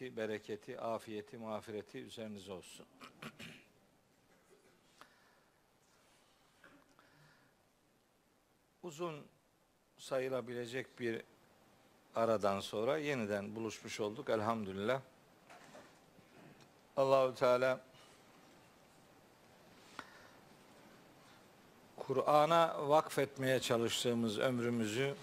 Rahmeti, bereketi, afiyeti, mağfireti üzerinize olsun. Uzun sayılabilecek bir aradan sonra yeniden buluşmuş olduk elhamdülillah. Allahu Teala Kur'an'a vakfetmeye çalıştığımız ömrümüzü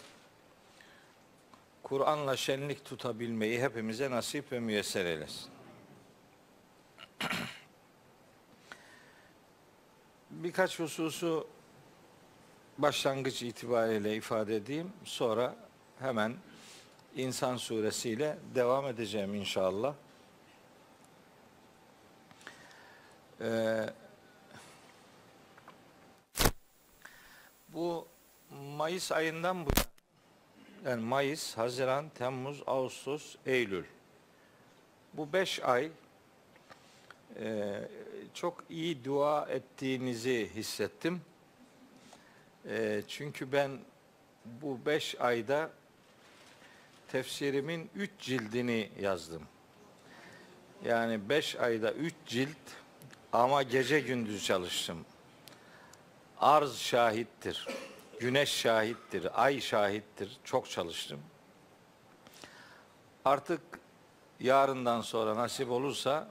Kur'an'la şenlik tutabilmeyi hepimize nasip ve müyesser eylesin. Birkaç hususu başlangıç itibariyle ifade edeyim. Sonra hemen İnsan suresiyle devam edeceğim inşallah. Ee, bu Mayıs ayından bu yani Mayıs, Haziran, Temmuz, Ağustos, Eylül. Bu beş ay e, çok iyi dua ettiğinizi hissettim. E, çünkü ben bu beş ayda tefsirimin üç cildini yazdım. Yani beş ayda üç cilt ama gece gündüz çalıştım. Arz şahittir. Güneş şahittir, ay şahittir. Çok çalıştım. Artık yarından sonra nasip olursa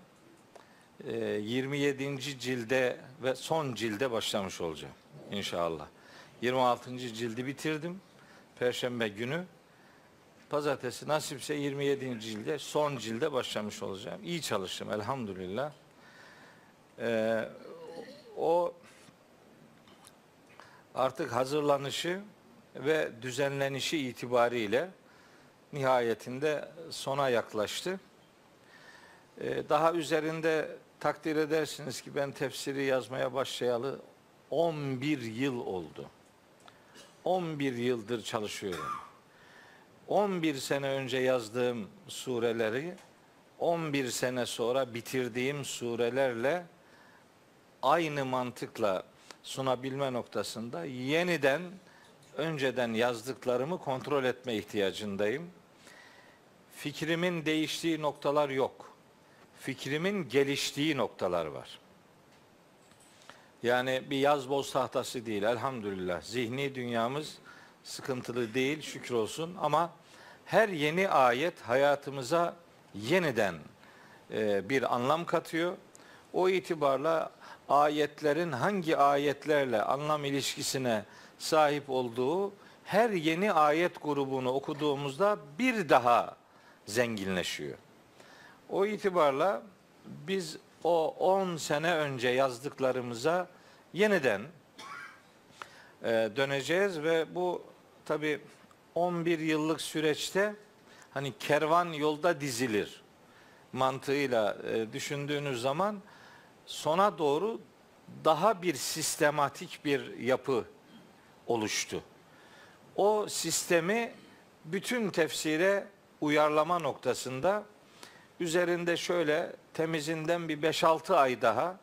27. E, cilde ve son cilde başlamış olacağım inşallah. 26. cildi bitirdim. Perşembe günü. Pazartesi nasipse 27. cilde son cilde başlamış olacağım. İyi çalıştım elhamdülillah. Ee, o artık hazırlanışı ve düzenlenişi itibariyle nihayetinde sona yaklaştı. Ee, daha üzerinde takdir edersiniz ki ben tefsiri yazmaya başlayalı 11 yıl oldu. 11 yıldır çalışıyorum. 11 sene önce yazdığım sureleri 11 sene sonra bitirdiğim surelerle aynı mantıkla sunabilme noktasında yeniden önceden yazdıklarımı kontrol etme ihtiyacındayım. Fikrimin değiştiği noktalar yok. Fikrimin geliştiği noktalar var. Yani bir yaz boz tahtası değil elhamdülillah. Zihni dünyamız sıkıntılı değil şükür olsun ama her yeni ayet hayatımıza yeniden e, bir anlam katıyor. O itibarla ayetlerin hangi ayetlerle anlam ilişkisine sahip olduğu her yeni ayet grubunu okuduğumuzda bir daha zenginleşiyor. O itibarla biz o 10 sene önce yazdıklarımıza yeniden e, döneceğiz ve bu tabi 11 yıllık süreçte hani kervan yolda dizilir mantığıyla e, düşündüğünüz zaman sona doğru daha bir sistematik bir yapı oluştu. O sistemi bütün tefsire uyarlama noktasında üzerinde şöyle temizinden bir 5-6 ay daha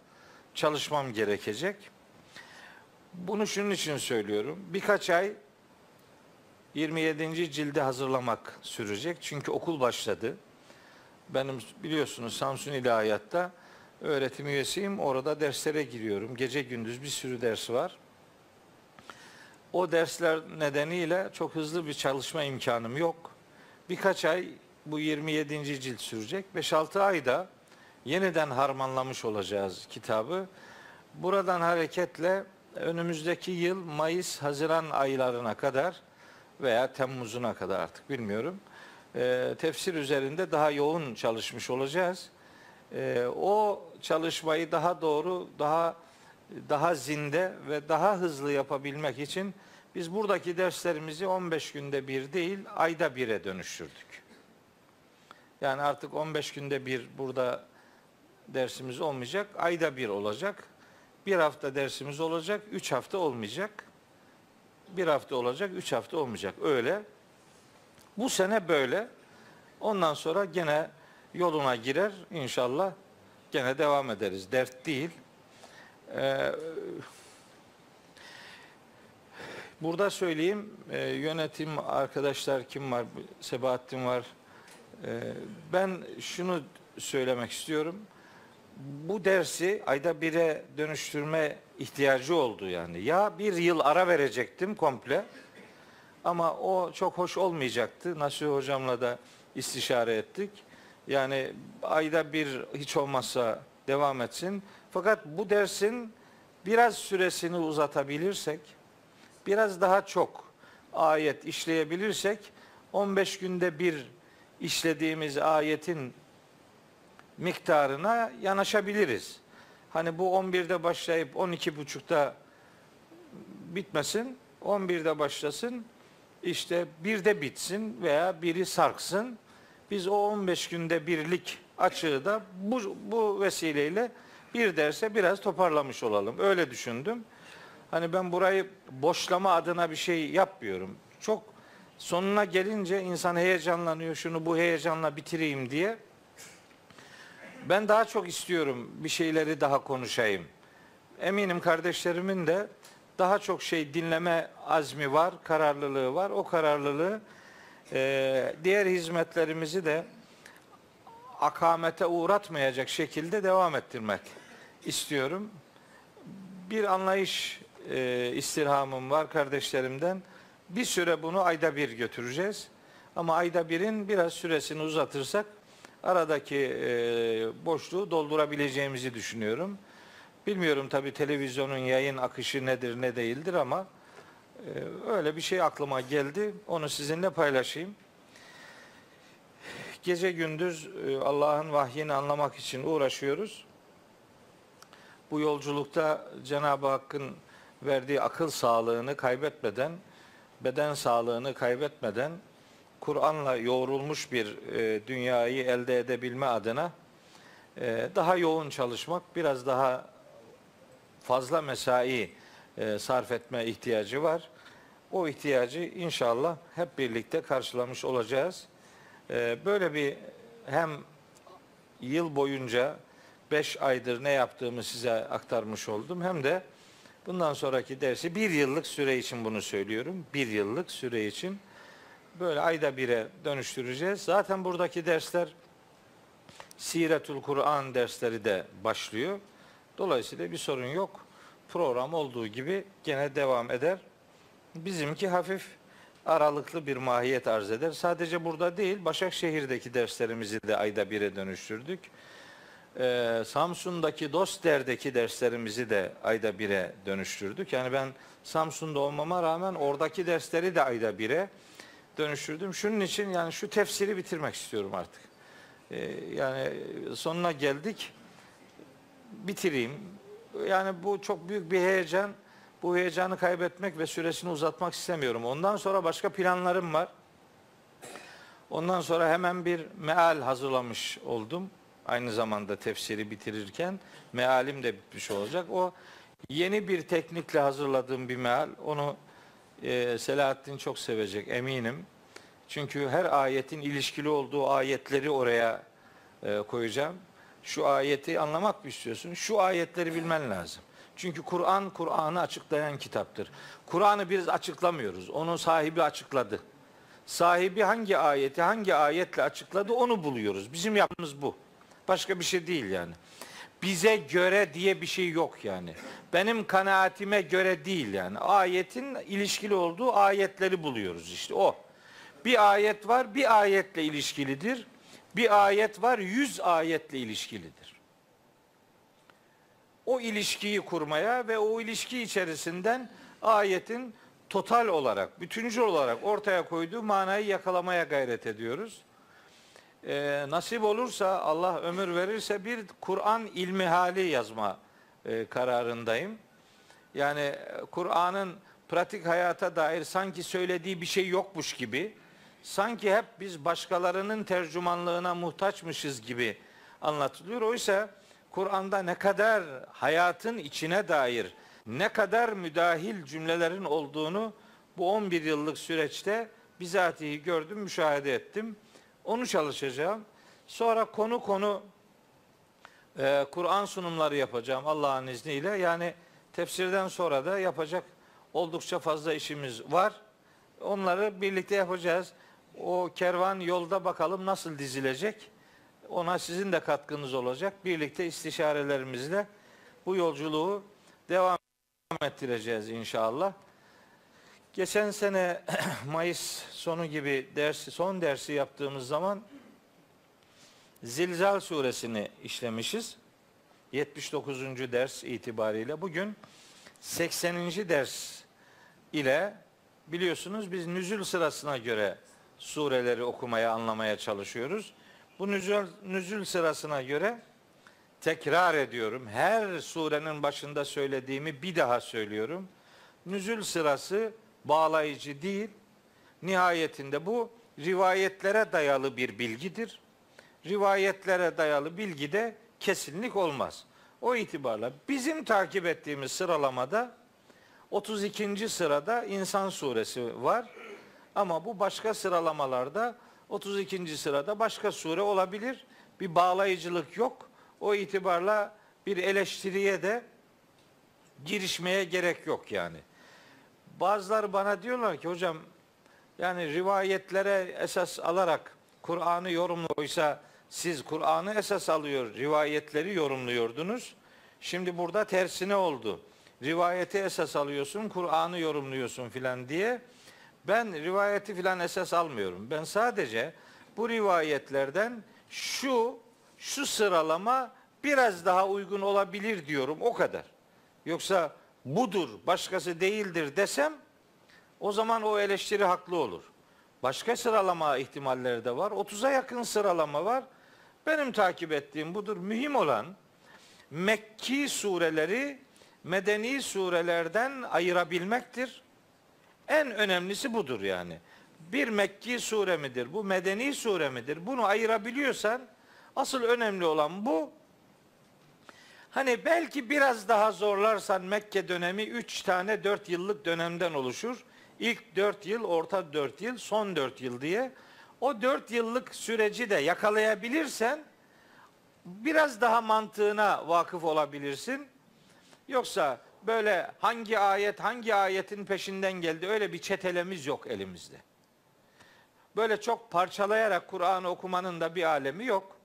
çalışmam gerekecek. Bunu şunun için söylüyorum. Birkaç ay 27. cildi hazırlamak sürecek. Çünkü okul başladı. Benim biliyorsunuz Samsun İlahiyat'ta öğretim üyesiyim. Orada derslere giriyorum. Gece gündüz bir sürü ders var. O dersler nedeniyle çok hızlı bir çalışma imkanım yok. Birkaç ay bu 27. cilt sürecek. 5-6 ayda yeniden harmanlamış olacağız kitabı. Buradan hareketle önümüzdeki yıl Mayıs, Haziran aylarına kadar veya Temmuz'una kadar artık bilmiyorum. E, tefsir üzerinde daha yoğun çalışmış olacağız. E, o çalışmayı daha doğru, daha daha zinde ve daha hızlı yapabilmek için biz buradaki derslerimizi 15 günde bir değil, ayda bire dönüştürdük. Yani artık 15 günde bir burada dersimiz olmayacak, ayda bir olacak. Bir hafta dersimiz olacak, üç hafta olmayacak. Bir hafta olacak, üç hafta olmayacak. Öyle. Bu sene böyle. Ondan sonra gene yoluna girer inşallah. Gene devam ederiz. Dert değil. Ee, burada söyleyeyim e, yönetim arkadaşlar kim var? Sebahattin var. Ee, ben şunu söylemek istiyorum. Bu dersi ayda bire dönüştürme ihtiyacı oldu yani. Ya bir yıl ara verecektim komple ama o çok hoş olmayacaktı. Nasuh hocamla da istişare ettik. Yani ayda bir hiç olmazsa devam etsin. Fakat bu dersin biraz süresini uzatabilirsek, biraz daha çok ayet işleyebilirsek 15 günde bir işlediğimiz ayetin miktarına yanaşabiliriz. Hani bu 11'de başlayıp 12.30'da bitmesin, 11'de başlasın, işte birde bitsin veya biri sarksın. Biz o 15 günde birlik açığı da bu, bu vesileyle bir derse biraz toparlamış olalım. Öyle düşündüm. Hani ben burayı boşlama adına bir şey yapmıyorum. Çok sonuna gelince insan heyecanlanıyor. Şunu bu heyecanla bitireyim diye. Ben daha çok istiyorum bir şeyleri daha konuşayım. Eminim kardeşlerimin de daha çok şey dinleme azmi var, kararlılığı var. O kararlılığı e, diğer hizmetlerimizi de akamete uğratmayacak şekilde devam ettirmek istiyorum. Bir anlayış e, istirhamım var kardeşlerimden. Bir süre bunu ayda bir götüreceğiz. Ama ayda birin biraz süresini uzatırsak aradaki e, boşluğu doldurabileceğimizi düşünüyorum. Bilmiyorum tabi televizyonun yayın akışı nedir ne değildir ama öyle bir şey aklıma geldi. Onu sizinle paylaşayım. Gece gündüz e, Allah'ın vahyini anlamak için uğraşıyoruz. Bu yolculukta Cenab-ı Hakk'ın verdiği akıl sağlığını kaybetmeden, beden sağlığını kaybetmeden Kur'an'la yoğrulmuş bir e, dünyayı elde edebilme adına e, daha yoğun çalışmak, biraz daha fazla mesai sarf etme ihtiyacı var. O ihtiyacı inşallah hep birlikte karşılamış olacağız. E, böyle bir hem yıl boyunca 5 aydır ne yaptığımı size aktarmış oldum. Hem de bundan sonraki dersi bir yıllık süre için bunu söylüyorum. Bir yıllık süre için böyle ayda bire dönüştüreceğiz. Zaten buradaki dersler Siretul Kur'an dersleri de başlıyor. Dolayısıyla bir sorun yok. Program olduğu gibi gene devam eder. Bizimki hafif aralıklı bir mahiyet arz eder. Sadece burada değil, Başakşehir'deki derslerimizi de ayda bire dönüştürdük. Ee, Samsun'daki Dostler'deki derslerimizi de ayda bire dönüştürdük. Yani ben Samsun'da olmama rağmen oradaki dersleri de ayda bire dönüştürdüm. Şunun için yani şu tefsiri bitirmek istiyorum artık. Ee, yani sonuna geldik. Bitireyim. Yani bu çok büyük bir heyecan. Bu heyecanı kaybetmek ve süresini uzatmak istemiyorum. Ondan sonra başka planlarım var. Ondan sonra hemen bir meal hazırlamış oldum. Aynı zamanda tefsiri bitirirken mealim de bitmiş olacak. O yeni bir teknikle hazırladığım bir meal. Onu e, Selahattin çok sevecek eminim. Çünkü her ayetin ilişkili olduğu ayetleri oraya e, koyacağım. Şu ayeti anlamak mı istiyorsun? Şu ayetleri bilmen lazım. Çünkü Kur'an Kur'an'ı açıklayan kitaptır. Kur'an'ı biz açıklamıyoruz. Onun sahibi açıkladı. Sahibi hangi ayeti hangi ayetle açıkladı onu buluyoruz. Bizim yaptığımız bu. Başka bir şey değil yani. Bize göre diye bir şey yok yani. Benim kanaatime göre değil yani. Ayetin ilişkili olduğu ayetleri buluyoruz işte o. Bir ayet var bir ayetle ilişkilidir. Bir ayet var yüz ayetle ilişkilidir. O ilişkiyi kurmaya ve o ilişki içerisinden ayetin total olarak, bütüncül olarak ortaya koyduğu manayı yakalamaya gayret ediyoruz. Ee, nasip olursa Allah ömür verirse bir Kur'an ilmi hali yazma e, kararındayım. Yani e, Kur'an'ın pratik hayata dair sanki söylediği bir şey yokmuş gibi, sanki hep biz başkalarının tercümanlığına muhtaçmışız gibi anlatılıyor. Oysa Kur'an'da ne kadar hayatın içine dair ne kadar müdahil cümlelerin olduğunu bu 11 yıllık süreçte bizatihi gördüm, müşahede ettim. Onu çalışacağım. Sonra konu konu e, Kur'an sunumları yapacağım Allah'ın izniyle. Yani tefsirden sonra da yapacak oldukça fazla işimiz var. Onları birlikte yapacağız. O kervan yolda bakalım nasıl dizilecek. Ona sizin de katkınız olacak. Birlikte istişarelerimizle bu yolculuğu devam ettireceğiz inşallah. Geçen sene Mayıs sonu gibi dersi, son dersi yaptığımız zaman Zilzal suresini işlemişiz. 79. ders itibariyle. Bugün 80. ders ile biliyorsunuz biz nüzül sırasına göre sureleri okumaya, anlamaya çalışıyoruz. Bu nüzül, nüzül sırasına göre tekrar ediyorum. Her surenin başında söylediğimi bir daha söylüyorum. Nüzül sırası bağlayıcı değil. Nihayetinde bu rivayetlere dayalı bir bilgidir. Rivayetlere dayalı bilgide kesinlik olmaz. O itibarla bizim takip ettiğimiz sıralamada 32. sırada İnsan suresi var. Ama bu başka sıralamalarda 32. sırada başka sure olabilir. Bir bağlayıcılık yok. O itibarla bir eleştiriye de girişmeye gerek yok yani. Bazıları bana diyorlar ki hocam yani rivayetlere esas alarak Kur'an'ı yorumluyorsa siz Kur'an'ı esas alıyor, rivayetleri yorumluyordunuz. Şimdi burada tersine oldu. Rivayeti esas alıyorsun, Kur'an'ı yorumluyorsun filan diye. Ben rivayeti filan esas almıyorum. Ben sadece bu rivayetlerden şu şu sıralama biraz daha uygun olabilir diyorum o kadar. Yoksa budur, başkası değildir desem o zaman o eleştiri haklı olur. Başka sıralama ihtimalleri de var. 30'a yakın sıralama var. Benim takip ettiğim budur. Mühim olan Mekki sureleri medeni surelerden ayırabilmektir. En önemlisi budur yani. Bir Mekki sure midir? Bu medeni sure midir? Bunu ayırabiliyorsan asıl önemli olan bu. Hani belki biraz daha zorlarsan Mekke dönemi 3 tane 4 yıllık dönemden oluşur. İlk 4 yıl, orta 4 yıl, son 4 yıl diye. O 4 yıllık süreci de yakalayabilirsen biraz daha mantığına vakıf olabilirsin. Yoksa böyle hangi ayet hangi ayetin peşinden geldi öyle bir çetelemiz yok elimizde. Böyle çok parçalayarak Kur'an'ı okumanın da bir alemi yok.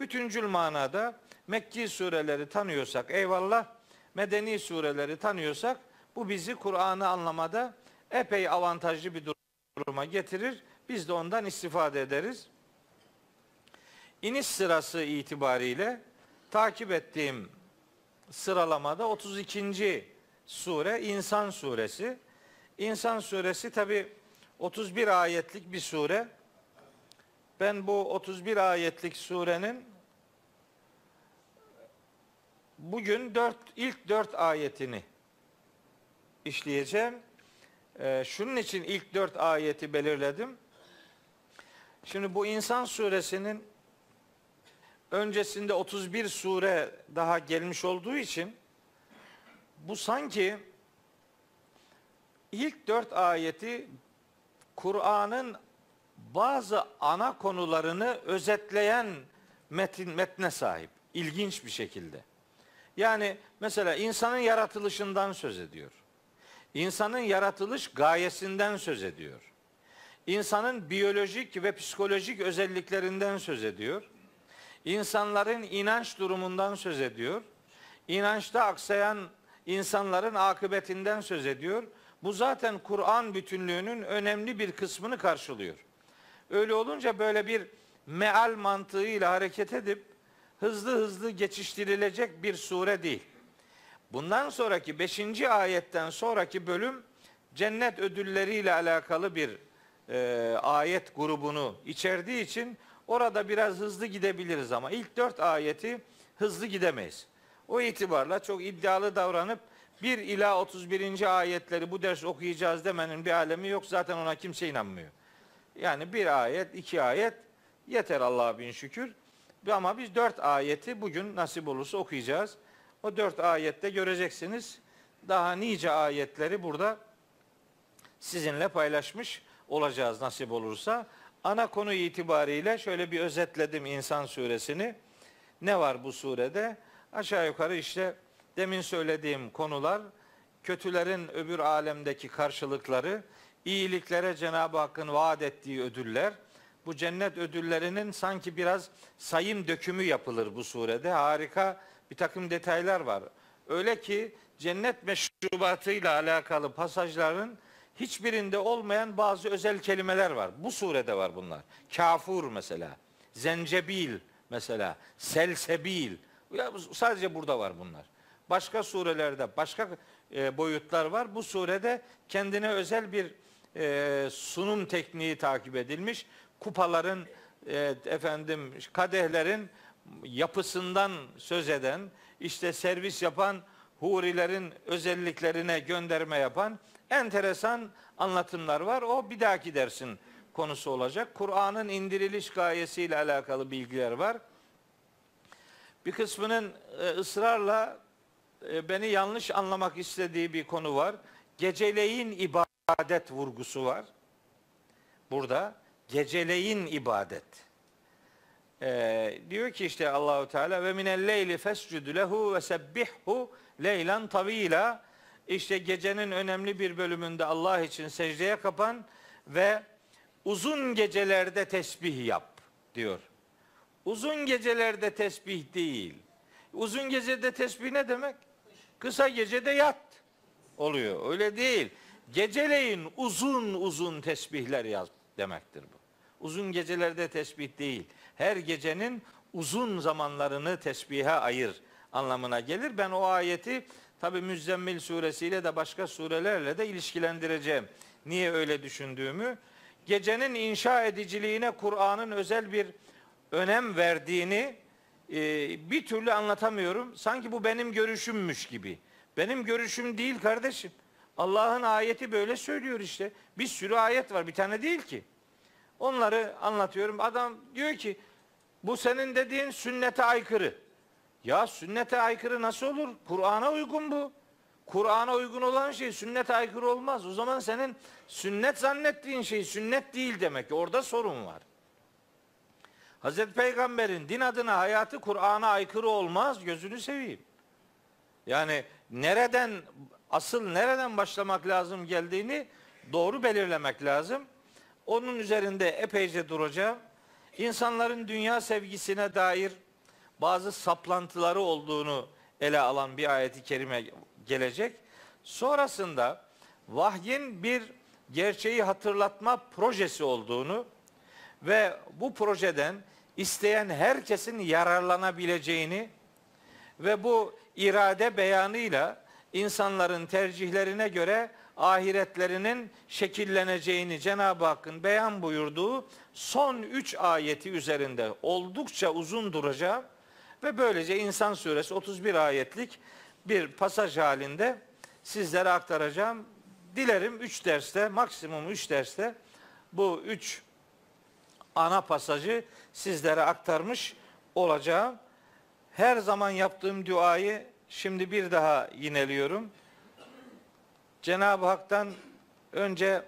Bütüncül manada Mekki sureleri tanıyorsak eyvallah, medeni sureleri tanıyorsak bu bizi Kur'an'ı anlamada epey avantajlı bir duruma getirir. Biz de ondan istifade ederiz. İniş sırası itibariyle takip ettiğim sıralamada 32. sure İnsan suresi. İnsan suresi tabi 31 ayetlik bir sure. Ben bu 31 ayetlik surenin bugün 4 ilk 4 ayetini işleyeceğim. Ee, şunun için ilk 4 ayeti belirledim. Şimdi bu İnsan suresinin öncesinde 31 sure daha gelmiş olduğu için bu sanki ilk dört ayeti Kur'an'ın bazı ana konularını özetleyen metin metne sahip. İlginç bir şekilde. Yani mesela insanın yaratılışından söz ediyor. İnsanın yaratılış gayesinden söz ediyor. İnsanın biyolojik ve psikolojik özelliklerinden söz ediyor insanların inanç durumundan söz ediyor. İnançta aksayan insanların akıbetinden söz ediyor. Bu zaten Kur'an bütünlüğünün önemli bir kısmını karşılıyor. Öyle olunca böyle bir meal mantığıyla hareket edip hızlı hızlı geçiştirilecek bir sure değil. Bundan sonraki 5. ayetten sonraki bölüm cennet ödülleriyle alakalı bir e, ayet grubunu içerdiği için Orada biraz hızlı gidebiliriz ama ilk dört ayeti hızlı gidemeyiz. O itibarla çok iddialı davranıp 1 ila 31. ayetleri bu ders okuyacağız demenin bir alemi yok. Zaten ona kimse inanmıyor. Yani bir ayet, iki ayet yeter Allah'a bin şükür. Ama biz dört ayeti bugün nasip olursa okuyacağız. O dört ayette göreceksiniz. Daha nice ayetleri burada sizinle paylaşmış olacağız nasip olursa. Ana konu itibariyle şöyle bir özetledim İnsan suresini. Ne var bu surede? Aşağı yukarı işte demin söylediğim konular, kötülerin öbür alemdeki karşılıkları, iyiliklere Cenab-ı Hakk'ın vaat ettiği ödüller. Bu cennet ödüllerinin sanki biraz sayım dökümü yapılır bu surede. Harika bir takım detaylar var. Öyle ki cennet meşrubatıyla alakalı pasajların hiçbirinde olmayan bazı özel kelimeler var. Bu surede var bunlar. Kafur mesela, zencebil mesela, selsebil. Ya sadece burada var bunlar. Başka surelerde başka e, boyutlar var. Bu surede kendine özel bir e, sunum tekniği takip edilmiş. Kupaların e, efendim kadehlerin yapısından söz eden, işte servis yapan hurilerin özelliklerine gönderme yapan enteresan anlatımlar var. O bir dahaki dersin konusu olacak. Kur'an'ın indiriliş gayesiyle alakalı bilgiler var. Bir kısmının e, ısrarla e, beni yanlış anlamak istediği bir konu var. Geceleyin ibadet vurgusu var. Burada geceleyin ibadet. Ee, diyor ki işte Allahu Teala ve minel leyli fescudu lehu ve sebbihhu leylan tavila. İşte gecenin önemli bir bölümünde Allah için secdeye kapan ve uzun gecelerde tesbih yap diyor. Uzun gecelerde tesbih değil. Uzun gecede tesbih ne demek? Kısa gecede yat oluyor. Öyle değil. Geceleyin uzun uzun tesbihler yaz demektir bu. Uzun gecelerde tesbih değil. Her gecenin uzun zamanlarını tesbihe ayır anlamına gelir. Ben o ayeti tabi Müzzemmil suresiyle de başka surelerle de ilişkilendireceğim. Niye öyle düşündüğümü. Gecenin inşa ediciliğine Kur'an'ın özel bir önem verdiğini e, bir türlü anlatamıyorum. Sanki bu benim görüşümmüş gibi. Benim görüşüm değil kardeşim. Allah'ın ayeti böyle söylüyor işte. Bir sürü ayet var. Bir tane değil ki. Onları anlatıyorum. Adam diyor ki bu senin dediğin sünnete aykırı. Ya sünnete aykırı nasıl olur? Kur'an'a uygun bu. Kur'an'a uygun olan şey sünnete aykırı olmaz. O zaman senin sünnet zannettiğin şey sünnet değil demek. Orada sorun var. Hazreti Peygamber'in din adına hayatı Kur'an'a aykırı olmaz. Gözünü seveyim. Yani nereden asıl nereden başlamak lazım geldiğini doğru belirlemek lazım. Onun üzerinde epeyce duracağım. İnsanların dünya sevgisine dair bazı saplantıları olduğunu ele alan bir ayeti kerime gelecek. Sonrasında vahyin bir gerçeği hatırlatma projesi olduğunu ve bu projeden isteyen herkesin yararlanabileceğini ve bu irade beyanıyla insanların tercihlerine göre ahiretlerinin şekilleneceğini Cenab-ı Hakk'ın beyan buyurduğu son üç ayeti üzerinde oldukça uzun duracağım ve böylece İnsan Suresi 31 ayetlik bir pasaj halinde sizlere aktaracağım. Dilerim 3 derste, maksimum 3 derste bu 3 ana pasajı sizlere aktarmış olacağım. Her zaman yaptığım duayı şimdi bir daha yineliyorum. Cenab-ı Hak'tan önce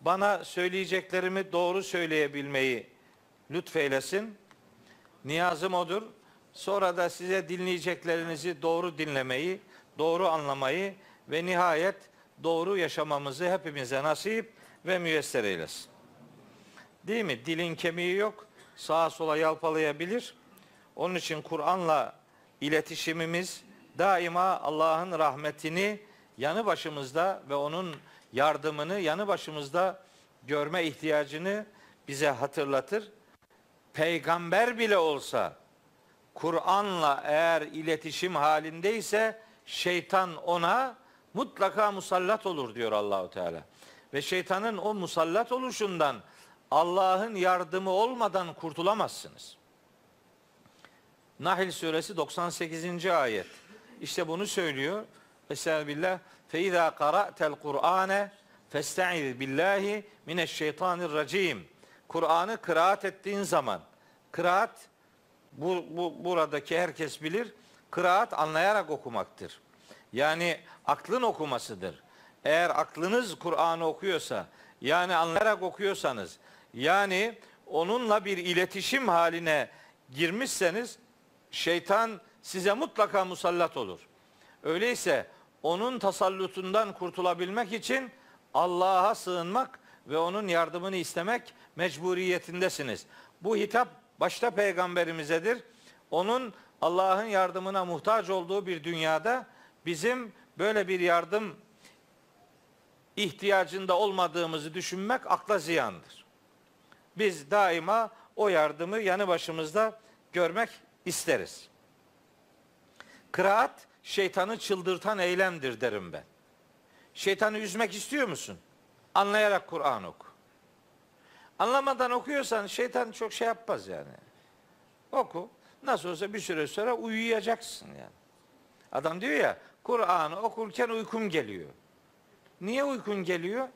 bana söyleyeceklerimi doğru söyleyebilmeyi lütfeylesin. Niyazım odur. Sonra da size dinleyeceklerinizi doğru dinlemeyi, doğru anlamayı ve nihayet doğru yaşamamızı hepimize nasip ve müyesser eylesin. Değil mi? Dilin kemiği yok. Sağa sola yalpalayabilir. Onun için Kur'an'la iletişimimiz daima Allah'ın rahmetini yanı başımızda ve onun yardımını yanı başımızda görme ihtiyacını bize hatırlatır. Peygamber bile olsa Kur'an'la eğer iletişim halindeyse şeytan ona mutlaka musallat olur diyor Allahu Teala. Ve şeytanın o musallat oluşundan Allah'ın yardımı olmadan kurtulamazsınız. Nahl suresi 98. ayet. İşte bunu söylüyor. Estağfirullah. Fe izâ qara'tel Kur'ane festaiz billahi mineşşeytanirracim. Kur'an'ı kıraat ettiğin zaman kıraat bu, bu buradaki herkes bilir. Kıraat anlayarak okumaktır. Yani aklın okumasıdır. Eğer aklınız Kur'an'ı okuyorsa, yani anlayarak okuyorsanız, yani onunla bir iletişim haline girmişseniz şeytan size mutlaka musallat olur. Öyleyse onun tasallutundan kurtulabilmek için Allah'a sığınmak ve onun yardımını istemek mecburiyetindesiniz. Bu hitap başta peygamberimizedir. Onun Allah'ın yardımına muhtaç olduğu bir dünyada bizim böyle bir yardım ihtiyacında olmadığımızı düşünmek akla ziyandır. Biz daima o yardımı yanı başımızda görmek isteriz. Kıraat şeytanı çıldırtan eylemdir derim ben. Şeytanı üzmek istiyor musun? Anlayarak Kur'an oku. Anlamadan okuyorsan şeytan çok şey yapmaz yani. Oku. Nasıl olsa bir süre sonra uyuyacaksın yani. Adam diyor ya Kur'an'ı okurken uykum geliyor. Niye uykun geliyor?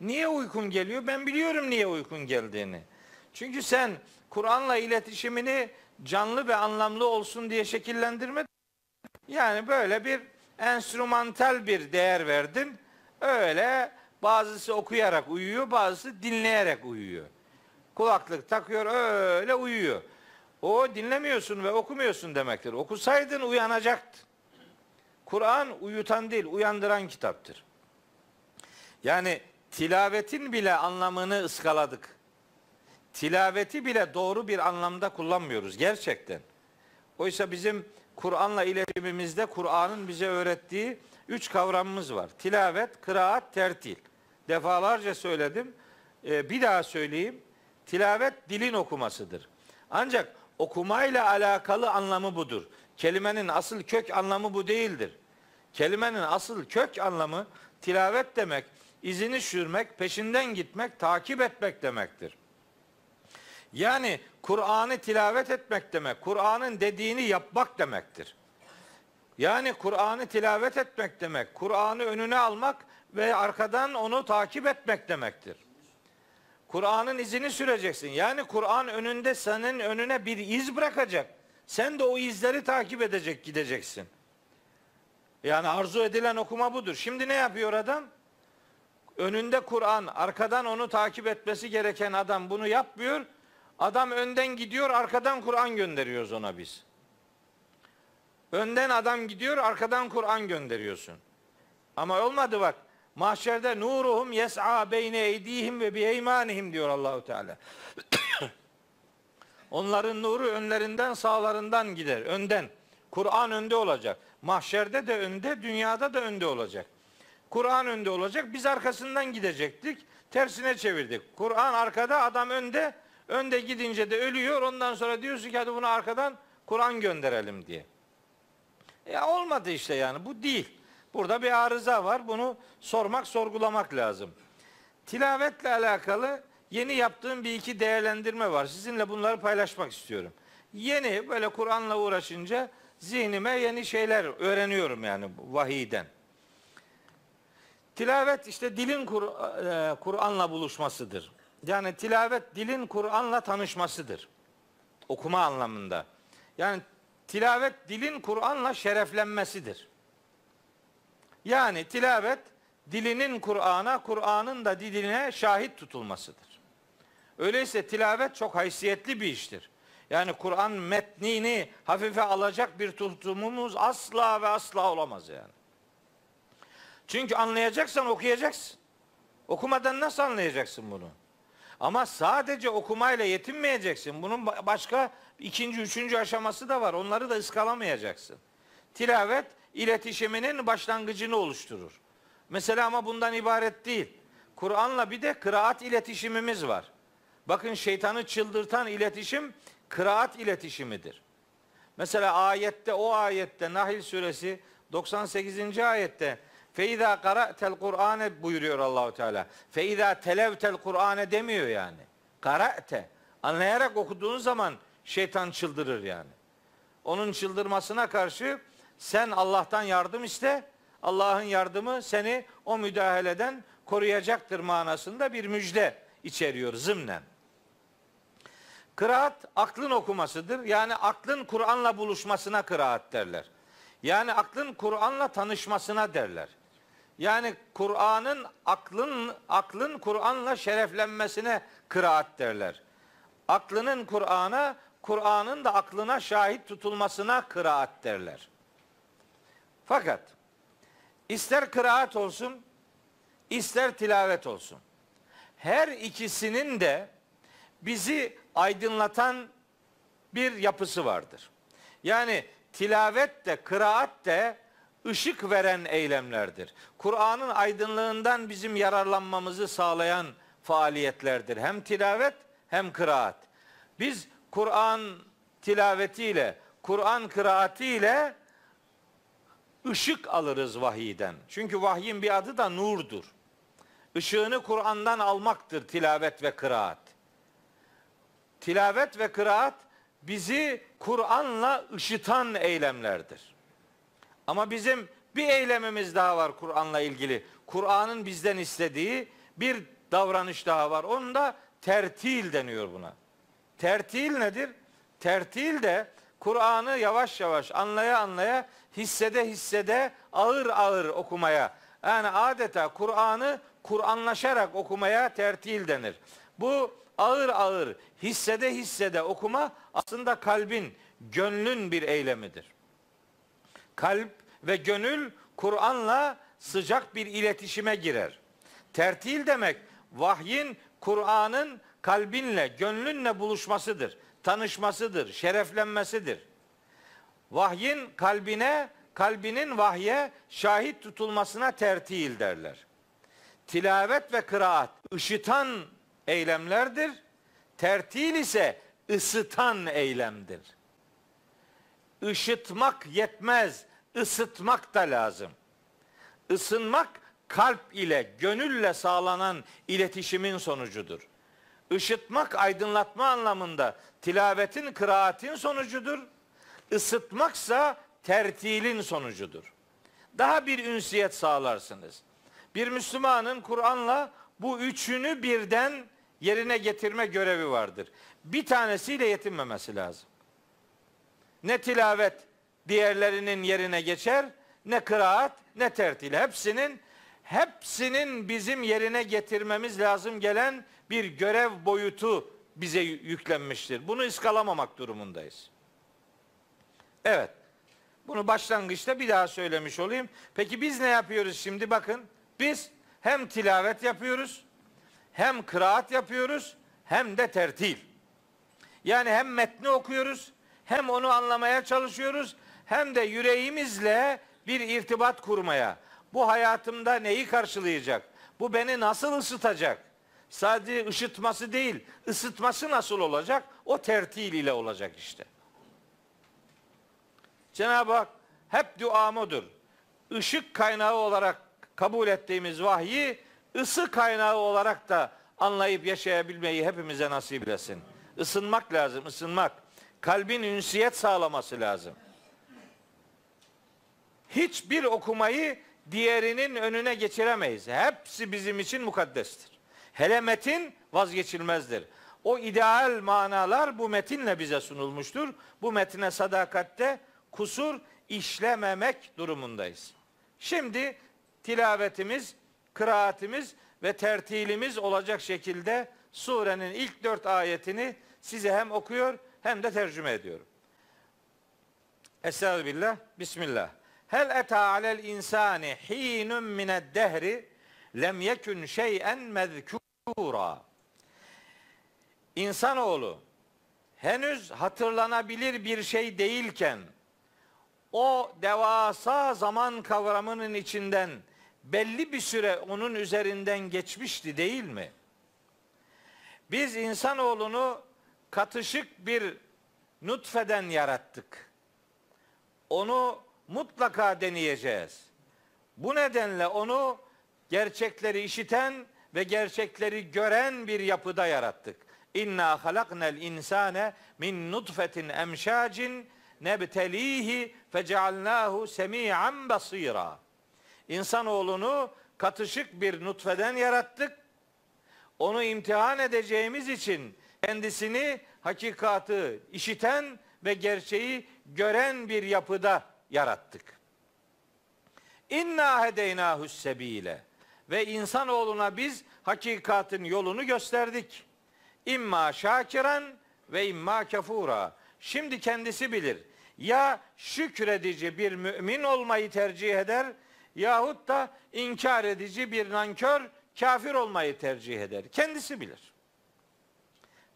Niye uykun geliyor? Ben biliyorum niye uykun geldiğini. Çünkü sen Kur'an'la iletişimini canlı ve anlamlı olsun diye şekillendirme. Yani böyle bir enstrümantal bir değer verdin. Öyle bazısı okuyarak uyuyor, bazısı dinleyerek uyuyor. Kulaklık takıyor öyle uyuyor. O dinlemiyorsun ve okumuyorsun demektir. Okusaydın uyanacaktı. Kur'an uyutan değil, uyandıran kitaptır. Yani tilavetin bile anlamını ıskaladık. Tilaveti bile doğru bir anlamda kullanmıyoruz gerçekten. Oysa bizim Kur'an'la iletişimimizde Kur'an'ın bize öğrettiği üç kavramımız var. Tilavet, kıraat, tertil. Defalarca söyledim. Ee, bir daha söyleyeyim. Tilavet dilin okumasıdır. Ancak okumayla alakalı anlamı budur. Kelimenin asıl kök anlamı bu değildir. Kelimenin asıl kök anlamı tilavet demek, izini sürmek, peşinden gitmek, takip etmek demektir. Yani Kur'an'ı tilavet etmek demek, Kur'an'ın dediğini yapmak demektir. Yani Kur'an'ı tilavet etmek demek, Kur'an'ı önüne almak ve arkadan onu takip etmek demektir. Kur'an'ın izini süreceksin. Yani Kur'an önünde senin önüne bir iz bırakacak. Sen de o izleri takip edecek gideceksin. Yani arzu edilen okuma budur. Şimdi ne yapıyor adam? Önünde Kur'an, arkadan onu takip etmesi gereken adam bunu yapmıyor. Adam önden gidiyor, arkadan Kur'an gönderiyoruz ona biz. Önden adam gidiyor, arkadan Kur'an gönderiyorsun. Ama olmadı bak. Mahşerde nuruhum yes'a beyne eydihim ve biyeymanihim diyor Allahu Teala. Onların nuru önlerinden sağlarından gider. Önden. Kur'an önde olacak. Mahşerde de önde, dünyada da önde olacak. Kur'an önde olacak. Biz arkasından gidecektik. Tersine çevirdik. Kur'an arkada, adam önde. Önde gidince de ölüyor. Ondan sonra diyorsun ki hadi bunu arkadan Kur'an gönderelim diye. Ya olmadı işte yani. Bu değil. Burada bir arıza var. Bunu sormak, sorgulamak lazım. Tilavetle alakalı yeni yaptığım bir iki değerlendirme var. Sizinle bunları paylaşmak istiyorum. Yeni böyle Kur'an'la uğraşınca zihnime yeni şeyler öğreniyorum yani vahiyden. Tilavet işte dilin e, Kur'an'la buluşmasıdır. Yani tilavet dilin Kur'an'la tanışmasıdır. Okuma anlamında. Yani tilavet dilin Kur'an'la şereflenmesidir. Yani tilavet dilinin Kur'an'a, Kur'an'ın da diline şahit tutulmasıdır. Öyleyse tilavet çok haysiyetli bir iştir. Yani Kur'an metnini hafife alacak bir tutumumuz asla ve asla olamaz yani. Çünkü anlayacaksan okuyacaksın. Okumadan nasıl anlayacaksın bunu? Ama sadece okumayla yetinmeyeceksin. Bunun başka ikinci, üçüncü aşaması da var. Onları da ıskalamayacaksın. Tilavet iletişiminin başlangıcını oluşturur. Mesela ama bundan ibaret değil. Kur'an'la bir de kıraat iletişimimiz var. Bakın şeytanı çıldırtan iletişim kıraat iletişimidir. Mesela ayette o ayette Nahil suresi 98. ayette Feiza qara'tel Kur'ane buyuruyor Allahu Teala. Feiza televtel Kur'ane demiyor yani. Qara'te. Anlayarak okuduğun zaman şeytan çıldırır yani. Onun çıldırmasına karşı sen Allah'tan yardım iste. Allah'ın yardımı seni o müdahaleden koruyacaktır manasında bir müjde içeriyor zımnen. Kıraat aklın okumasıdır. Yani aklın Kur'an'la buluşmasına kıraat derler. Yani aklın Kur'an'la tanışmasına derler. Yani Kur'an'ın aklın aklın Kur'an'la şereflenmesine kıraat derler. Aklının Kur'an'a, Kur'an'ın da aklına şahit tutulmasına kıraat derler. Fakat ister kıraat olsun, ister tilavet olsun. Her ikisinin de bizi aydınlatan bir yapısı vardır. Yani tilavet de kıraat de ışık veren eylemlerdir. Kur'an'ın aydınlığından bizim yararlanmamızı sağlayan faaliyetlerdir. Hem tilavet hem kıraat. Biz Kur'an tilavetiyle, Kur'an kıraatiyle ışık alırız vahiyden. Çünkü vahyin bir adı da nurdur. Işığını Kur'an'dan almaktır tilavet ve kıraat. Tilavet ve kıraat bizi Kur'an'la ışıtan eylemlerdir. Ama bizim bir eylemimiz daha var Kur'an'la ilgili. Kur'an'ın bizden istediği bir davranış daha var. Onun da tertil deniyor buna. Tertil nedir? Tertil de Kur'an'ı yavaş yavaş anlaya anlaya hissede hissede ağır ağır okumaya yani adeta Kur'an'ı Kur'anlaşarak okumaya tertil denir. Bu ağır ağır hissede hissede okuma aslında kalbin, gönlün bir eylemidir. Kalp ve gönül Kur'an'la sıcak bir iletişime girer. Tertil demek vahyin Kur'an'ın kalbinle, gönlünle buluşmasıdır, tanışmasıdır, şereflenmesidir. Vahyin kalbine, kalbinin vahye şahit tutulmasına tertil derler. Tilavet ve kıraat ışıtan eylemlerdir. Tertil ise ısıtan eylemdir. Işıtmak yetmez, ısıtmak da lazım. Isınmak kalp ile, gönülle sağlanan iletişimin sonucudur. Işıtmak, aydınlatma anlamında tilavetin, kıraatin sonucudur. Isıtmaksa tertilin sonucudur. Daha bir ünsiyet sağlarsınız. Bir Müslümanın Kur'an'la bu üçünü birden yerine getirme görevi vardır. Bir tanesiyle yetinmemesi lazım. Ne tilavet diğerlerinin yerine geçer, ne kıraat, ne tertil. Hepsinin hepsinin bizim yerine getirmemiz lazım gelen bir görev boyutu bize yüklenmiştir. Bunu ıskalamamak durumundayız. Evet. Bunu başlangıçta bir daha söylemiş olayım. Peki biz ne yapıyoruz şimdi? Bakın biz hem tilavet yapıyoruz, hem kıraat yapıyoruz, hem de tertil. Yani hem metni okuyoruz, hem onu anlamaya çalışıyoruz, hem de yüreğimizle bir irtibat kurmaya. Bu hayatımda neyi karşılayacak? Bu beni nasıl ısıtacak? Sadece ışıtması değil, ısıtması nasıl olacak? O tertil ile olacak işte. Cenab-ı Hak hep duamıdır. Işık kaynağı olarak kabul ettiğimiz vahyi ısı kaynağı olarak da anlayıp yaşayabilmeyi hepimize nasip etsin. Isınmak lazım, ısınmak. Kalbin ünsiyet sağlaması lazım. Hiçbir okumayı diğerinin önüne geçiremeyiz. Hepsi bizim için mukaddestir. Hele metin vazgeçilmezdir. O ideal manalar bu metinle bize sunulmuştur. Bu metine sadakatte kusur işlememek durumundayız. Şimdi tilavetimiz, kıraatimiz ve tertilimiz olacak şekilde surenin ilk dört ayetini size hem okuyor hem de tercüme ediyorum. Estağfirullah, Bismillah. Hel eta alel insani hinun mined dehri lem yekun şey'en mezkura. İnsanoğlu henüz hatırlanabilir bir şey değilken o devasa zaman kavramının içinden belli bir süre onun üzerinden geçmişti değil mi? Biz insanoğlunu katışık bir nutfeden yarattık. Onu mutlaka deneyeceğiz. Bu nedenle onu gerçekleri işiten ve gerçekleri gören bir yapıda yarattık. İnna halaknel insane min nutfetin emşacin nebtelihi fecealnahu semi'an basira. İnsanoğlunu katışık bir nutfeden yarattık. Onu imtihan edeceğimiz için kendisini hakikatı işiten ve gerçeği gören bir yapıda yarattık. İnna hedeynahu sebile ve insanoğluna biz hakikatin yolunu gösterdik. İmma şakiran ve imma kafura. Şimdi kendisi bilir. Ya şükredici bir mümin olmayı tercih eder yahut da inkar edici bir nankör kafir olmayı tercih eder. Kendisi bilir.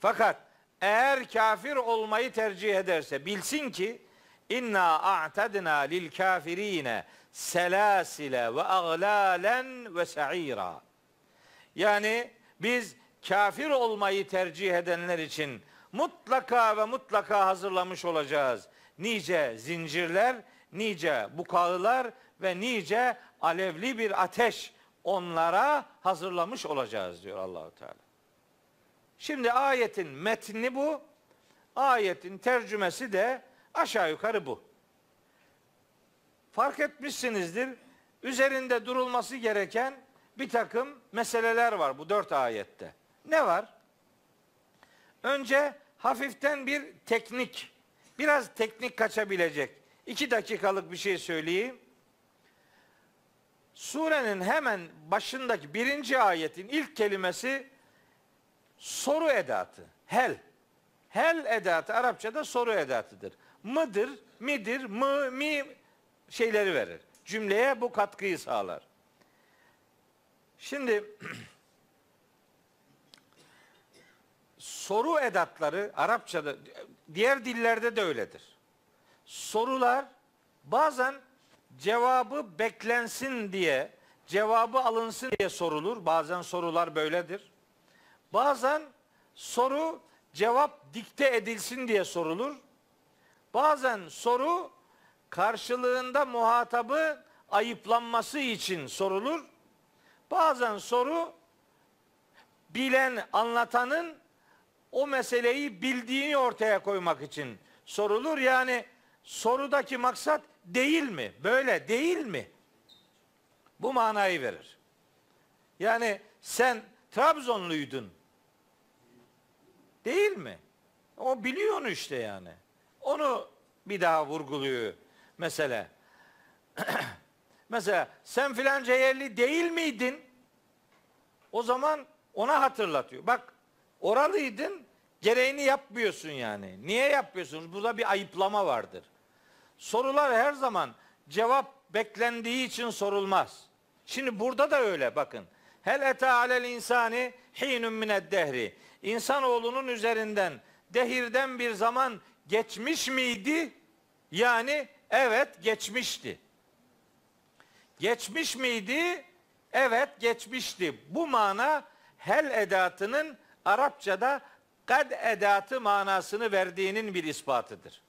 Fakat eğer kafir olmayı tercih ederse bilsin ki inna a'tadna lil kafirine selasile ve aglalen ve sa'ira. Yani biz kafir olmayı tercih edenler için mutlaka ve mutlaka hazırlamış olacağız. Nice zincirler, nice bukağılar ve nice alevli bir ateş onlara hazırlamış olacağız diyor Allahu Teala. Şimdi ayetin metni bu. Ayetin tercümesi de aşağı yukarı bu. Fark etmişsinizdir. Üzerinde durulması gereken bir takım meseleler var bu dört ayette. Ne var? Önce hafiften bir teknik, biraz teknik kaçabilecek. iki dakikalık bir şey söyleyeyim. Surenin hemen başındaki birinci ayetin ilk kelimesi soru edatı. Hel. Hel edatı Arapçada soru edatıdır. Mıdır, midir, mı, mi şeyleri verir. Cümleye bu katkıyı sağlar. Şimdi soru edatları Arapçada diğer dillerde de öyledir. Sorular bazen cevabı beklensin diye, cevabı alınsın diye sorulur. Bazen sorular böyledir. Bazen soru cevap dikte edilsin diye sorulur. Bazen soru karşılığında muhatabı ayıplanması için sorulur. Bazen soru bilen anlatanın o meseleyi bildiğini ortaya koymak için sorulur. Yani sorudaki maksat değil mi? Böyle değil mi? Bu manayı verir. Yani sen Trabzonluydun. Değil mi? O biliyor onu işte yani. Onu bir daha vurguluyor mesela. mesela sen filanca yerli değil miydin? O zaman ona hatırlatıyor. Bak oralıydın gereğini yapmıyorsun yani. Niye yapmıyorsunuz? Burada bir ayıplama vardır. Sorular her zaman cevap beklendiği için sorulmaz. Şimdi burada da öyle bakın. Hel eta alel insani hinun mined dehri. İnsanoğlunun üzerinden dehirden bir zaman geçmiş miydi? Yani evet geçmişti. Geçmiş miydi? Evet geçmişti. Bu mana hel edatının Arapçada kad edatı manasını verdiğinin bir ispatıdır.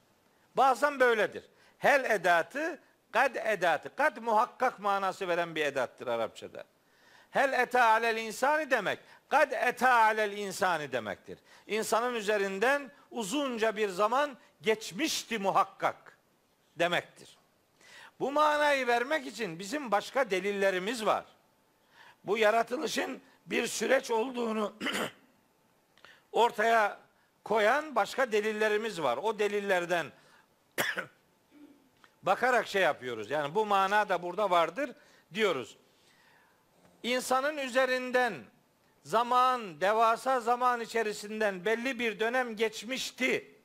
Bazen böyledir. Hel edatı kad edatı. Kad muhakkak manası veren bir edattır Arapçada. Hel eta alel insani demek. Kad eta alel insani demektir. İnsanın üzerinden uzunca bir zaman geçmişti muhakkak demektir. Bu manayı vermek için bizim başka delillerimiz var. Bu yaratılışın bir süreç olduğunu ortaya koyan başka delillerimiz var. O delillerden bakarak şey yapıyoruz. Yani bu mana da burada vardır diyoruz. İnsanın üzerinden zaman, devasa zaman içerisinden belli bir dönem geçmişti.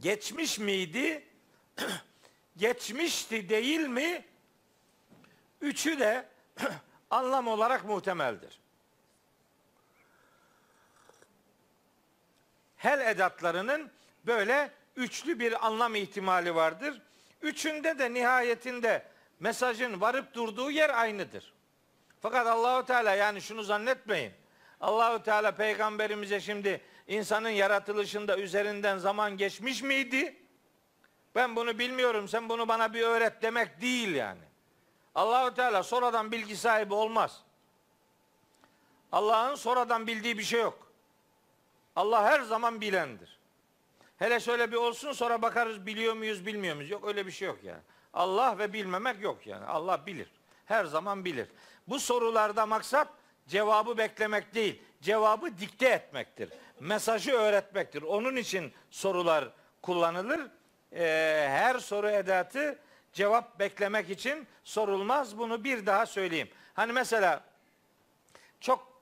Geçmiş miydi? Geçmişti değil mi? Üçü de anlam olarak muhtemeldir. Hel edatlarının böyle üçlü bir anlam ihtimali vardır. Üçünde de nihayetinde mesajın varıp durduğu yer aynıdır. Fakat Allahu Teala yani şunu zannetmeyin. Allahu Teala peygamberimize şimdi insanın yaratılışında üzerinden zaman geçmiş miydi? Ben bunu bilmiyorum. Sen bunu bana bir öğret demek değil yani. Allahu Teala sonradan bilgi sahibi olmaz. Allah'ın sonradan bildiği bir şey yok. Allah her zaman bilendir. Hele şöyle bir olsun sonra bakarız biliyor muyuz bilmiyor muyuz? Yok öyle bir şey yok yani. Allah ve bilmemek yok yani. Allah bilir. Her zaman bilir. Bu sorularda maksat cevabı beklemek değil, cevabı dikte etmektir. Mesajı öğretmektir. Onun için sorular kullanılır. Ee, her soru edatı cevap beklemek için sorulmaz. Bunu bir daha söyleyeyim. Hani mesela çok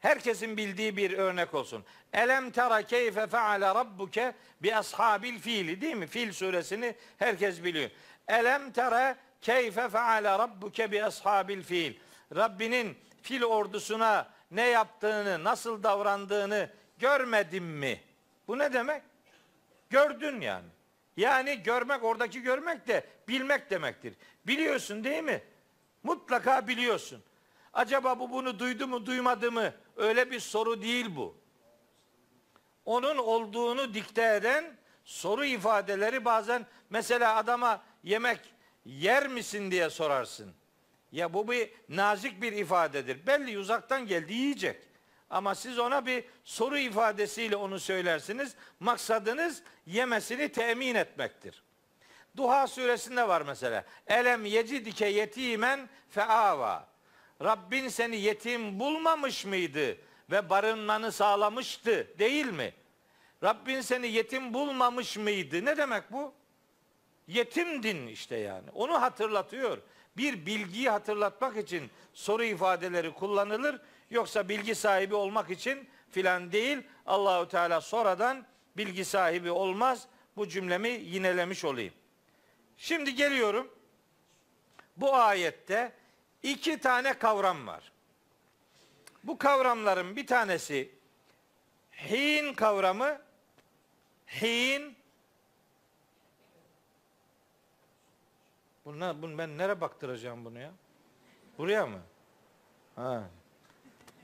herkesin bildiği bir örnek olsun. Elem tera keyfe feale rabbuke bi ashabil fiili değil mi? Fil suresini herkes biliyor. Elem tera keyfe feale rabbuke bi ashabil fil. Rabbinin fil ordusuna ne yaptığını, nasıl davrandığını görmedin mi? Bu ne demek? Gördün yani. Yani görmek oradaki görmek de bilmek demektir. Biliyorsun değil mi? Mutlaka biliyorsun. Acaba bu bunu duydu mu duymadı mı? Öyle bir soru değil bu. Onun olduğunu dikte eden soru ifadeleri bazen mesela adama yemek yer misin diye sorarsın. Ya bu bir nazik bir ifadedir. Belli uzaktan geldi yiyecek. Ama siz ona bir soru ifadesiyle onu söylersiniz. Maksadınız yemesini temin etmektir. Duha suresinde var mesela. Elem yecidike yetimen feava. Rabbin seni yetim bulmamış mıydı ve barınmanı sağlamıştı değil mi? Rabbin seni yetim bulmamış mıydı? Ne demek bu? Yetimdin işte yani. Onu hatırlatıyor. Bir bilgiyi hatırlatmak için soru ifadeleri kullanılır. Yoksa bilgi sahibi olmak için filan değil. Allahu Teala sonradan bilgi sahibi olmaz. Bu cümlemi yinelemiş olayım. Şimdi geliyorum. Bu ayette iki tane kavram var. Bu kavramların bir tanesi hin kavramı hin Bunlar, bunu ben nereye baktıracağım bunu ya? Buraya mı? Ha.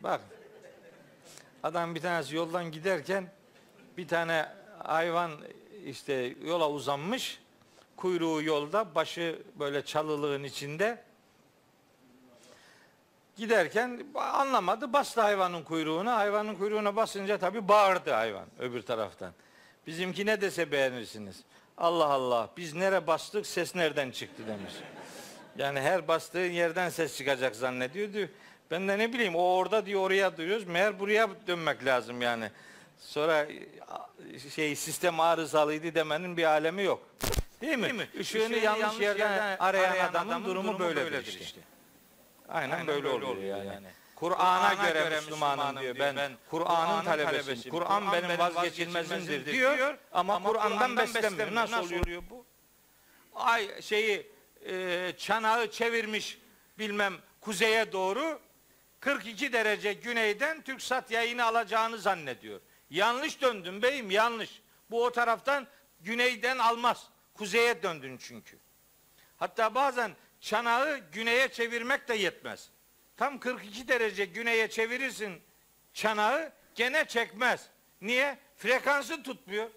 Bak. Adam bir tanesi yoldan giderken bir tane hayvan işte yola uzanmış. Kuyruğu yolda, başı böyle çalılığın içinde. Giderken anlamadı, bastı hayvanın kuyruğuna. Hayvanın kuyruğuna basınca tabii bağırdı hayvan öbür taraftan. Bizimki ne dese beğenirsiniz. Allah Allah biz nere bastık ses nereden çıktı demiş. Yani her bastığın yerden ses çıkacak zannediyordu. Ben de ne bileyim o orada diyor oraya duyuyoruz. Meğer buraya dönmek lazım yani. Sonra şey sistem arızalıydı demenin bir alemi yok. Değil mi? Değil mi? Işığını, Işığını yanlış, yanlış yerden, yerden arayan, arayan adamın, adamın durumu, durumu böyledir, böyledir işte. işte. Aynen, Aynen böyle, böyle oluyor yani. yani. Kur'an'a göre, göre Müslümanım diyor. Ben, ben Kur'an'ın talebesiyim. Kur'an benim vazgeçilmezimdir diyor. Ama, Kur'an'dan beslenmiyor. Nasıl, Nasıl oluyor bu? Ay şeyi e, çanağı çevirmiş bilmem kuzeye doğru 42 derece güneyden TürkSat yayını alacağını zannediyor. Yanlış döndün beyim yanlış. Bu o taraftan güneyden almaz. Kuzeye döndün çünkü. Hatta bazen çanağı güneye çevirmek de yetmez. Tam 42 derece güneye çevirirsin çanağı gene çekmez. Niye? Frekansı tutmuyor.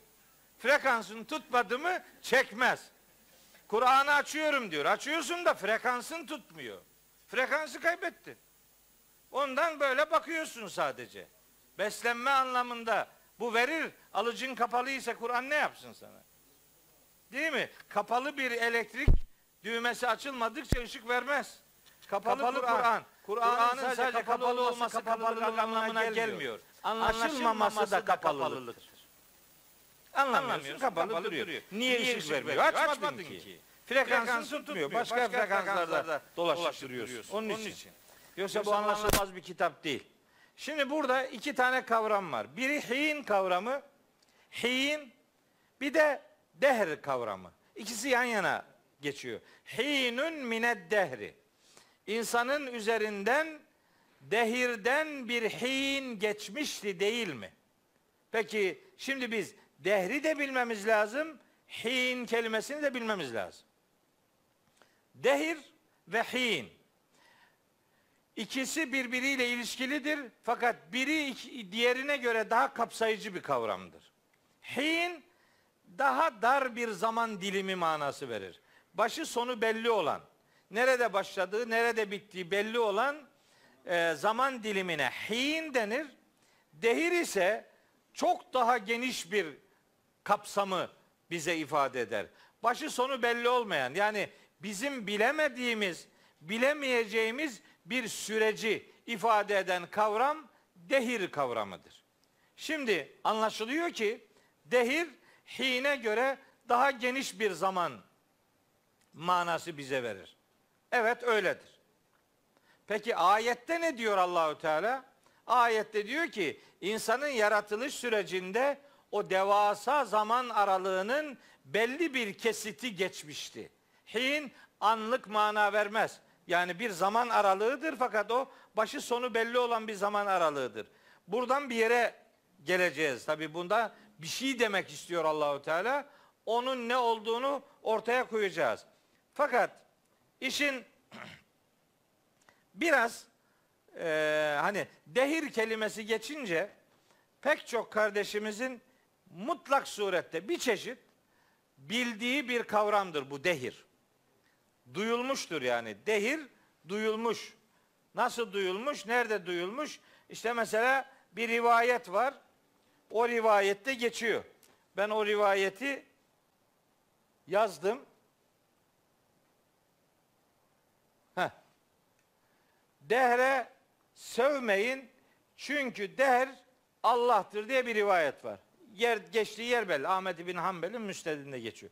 Frekansını tutmadı mı çekmez. Kur'an'ı açıyorum diyor. Açıyorsun da frekansın tutmuyor. Frekansı kaybetti. Ondan böyle bakıyorsun sadece. Beslenme anlamında bu verir. Alıcın kapalıysa Kur'an ne yapsın sana? Değil mi? Kapalı bir elektrik düğmesi açılmadıkça ışık vermez. Kapalı, kapalı Kur'an. Kur'an'ın Kur sadece kapalı olması kapalılık anlamına gelmiyor. Açılmaması da kapalılıktır. Anlamıyorsun, kapalı, kapalı duruyor. duruyor. Niye, Niye ışık vermiyor? Açmadın, Açmadın ki. ki. Frekansın tutmuyor. Başka, Başka frekanslarda dolaşıp duruyorsun. Onun için. için. Yoksa, Yoksa bu anlaşılmaz bir kitap değil. Şimdi burada iki tane kavram var. Biri hin kavramı, hin, bir de dehr kavramı. İkisi yan yana geçiyor. Hinun mined dehri. İnsanın üzerinden dehirden bir hin geçmişti değil mi? Peki şimdi biz dehri de bilmemiz lazım, hin kelimesini de bilmemiz lazım. Dehir ve hin. İkisi birbiriyle ilişkilidir fakat biri diğerine göre daha kapsayıcı bir kavramdır. Hin daha dar bir zaman dilimi manası verir. Başı sonu belli olan, nerede başladığı, nerede bittiği belli olan e, zaman dilimine hin denir. Dehir ise çok daha geniş bir kapsamı bize ifade eder. Başı sonu belli olmayan yani bizim bilemediğimiz, bilemeyeceğimiz bir süreci ifade eden kavram dehir kavramıdır. Şimdi anlaşılıyor ki dehir hine göre daha geniş bir zaman manası bize verir. Evet öyledir. Peki ayette ne diyor Allahü Teala? Ayette diyor ki insanın yaratılış sürecinde o devasa zaman aralığının belli bir kesiti geçmişti. Hin anlık mana vermez. Yani bir zaman aralığıdır fakat o başı sonu belli olan bir zaman aralığıdır. Buradan bir yere geleceğiz. Tabi bunda bir şey demek istiyor Allahu Teala. Onun ne olduğunu ortaya koyacağız. Fakat işin biraz e, hani dehir kelimesi geçince pek çok kardeşimizin mutlak surette bir çeşit bildiği bir kavramdır bu dehir. Duyulmuştur yani. Dehir duyulmuş. Nasıl duyulmuş? Nerede duyulmuş? İşte mesela bir rivayet var. O rivayette geçiyor. Ben o rivayeti yazdım. Dehre sövmeyin çünkü dehr Allah'tır diye bir rivayet var. Yer geçtiği yer belli. Ahmet bin Hanbel'in müstedinde geçiyor.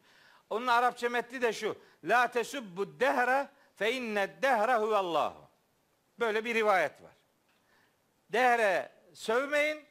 Onun Arapça metni de şu. La tesubbu dehre fe inne dehre huvallahu. Böyle bir rivayet var. Dehre sövmeyin.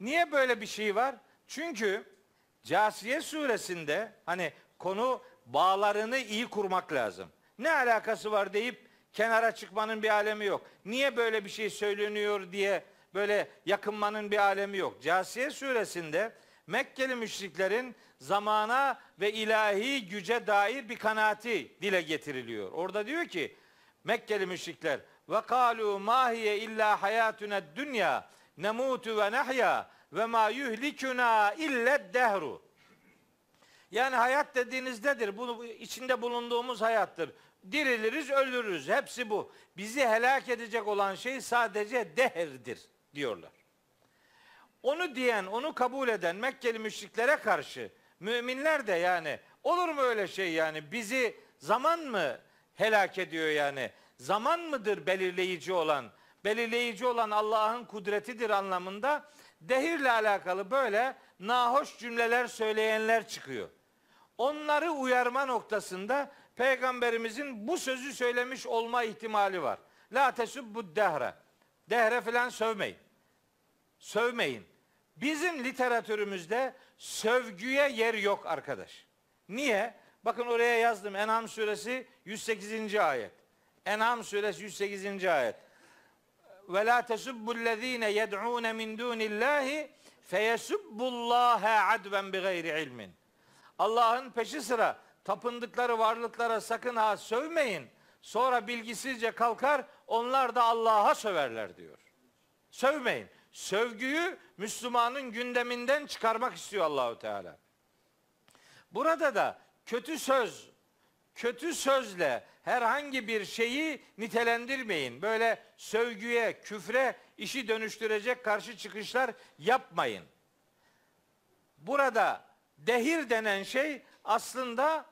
Niye böyle bir şey var? Çünkü Casiye suresinde hani konu bağlarını iyi kurmak lazım. Ne alakası var deyip kenara çıkmanın bir alemi yok. Niye böyle bir şey söyleniyor diye böyle yakınmanın bir alemi yok. Casiye suresinde Mekkeli müşriklerin zamana ve ilahi güce dair bir kanaati dile getiriliyor. Orada diyor ki Mekkeli müşrikler ve kalu ma hiye illa hayatuna dünya nemutu ve nahya ve ma yuhlikuna illa dehru. Yani hayat dediğinizdedir. Bu içinde bulunduğumuz hayattır. Diriliriz, ölürüz. Hepsi bu. Bizi helak edecek olan şey sadece dehrdir diyorlar. Onu diyen, onu kabul eden Mekkeli müşriklere karşı müminler de yani olur mu öyle şey yani bizi zaman mı helak ediyor yani? Zaman mıdır belirleyici olan? Belirleyici olan Allah'ın kudretidir anlamında dehirle alakalı böyle nahoş cümleler söyleyenler çıkıyor. Onları uyarma noktasında peygamberimizin bu sözü söylemiş olma ihtimali var. La tesubbu dehre. Dehre filan sövmeyin. Sövmeyin. Bizim literatürümüzde sövgüye yer yok arkadaş. Niye? Bakın oraya yazdım. En'am suresi 108. ayet. En'am suresi 108. ayet. Ve la tesubbullezine yed'un min dunillahi feyesubbullaha adven bi gayri ilmin. Allah'ın peşi sıra tapındıkları varlıklara sakın ha sövmeyin. Sonra bilgisizce kalkar onlar da Allah'a söverler diyor. Sövmeyin. Sövgüyü Müslümanın gündeminden çıkarmak istiyor Allahu Teala. Burada da kötü söz, kötü sözle herhangi bir şeyi nitelendirmeyin. Böyle sövgüye, küfre işi dönüştürecek karşı çıkışlar yapmayın. Burada dehir denen şey aslında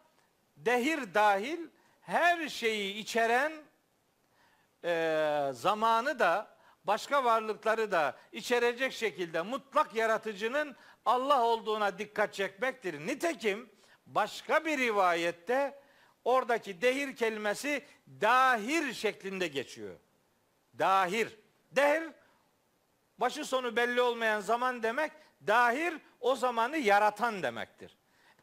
dehir dahil her şeyi içeren e, zamanı da başka varlıkları da içerecek şekilde mutlak yaratıcının Allah olduğuna dikkat çekmektir. Nitekim başka bir rivayette oradaki dehir kelimesi dahir şeklinde geçiyor. Dahir. Dehir başı sonu belli olmayan zaman demek. Dahir o zamanı yaratan demektir.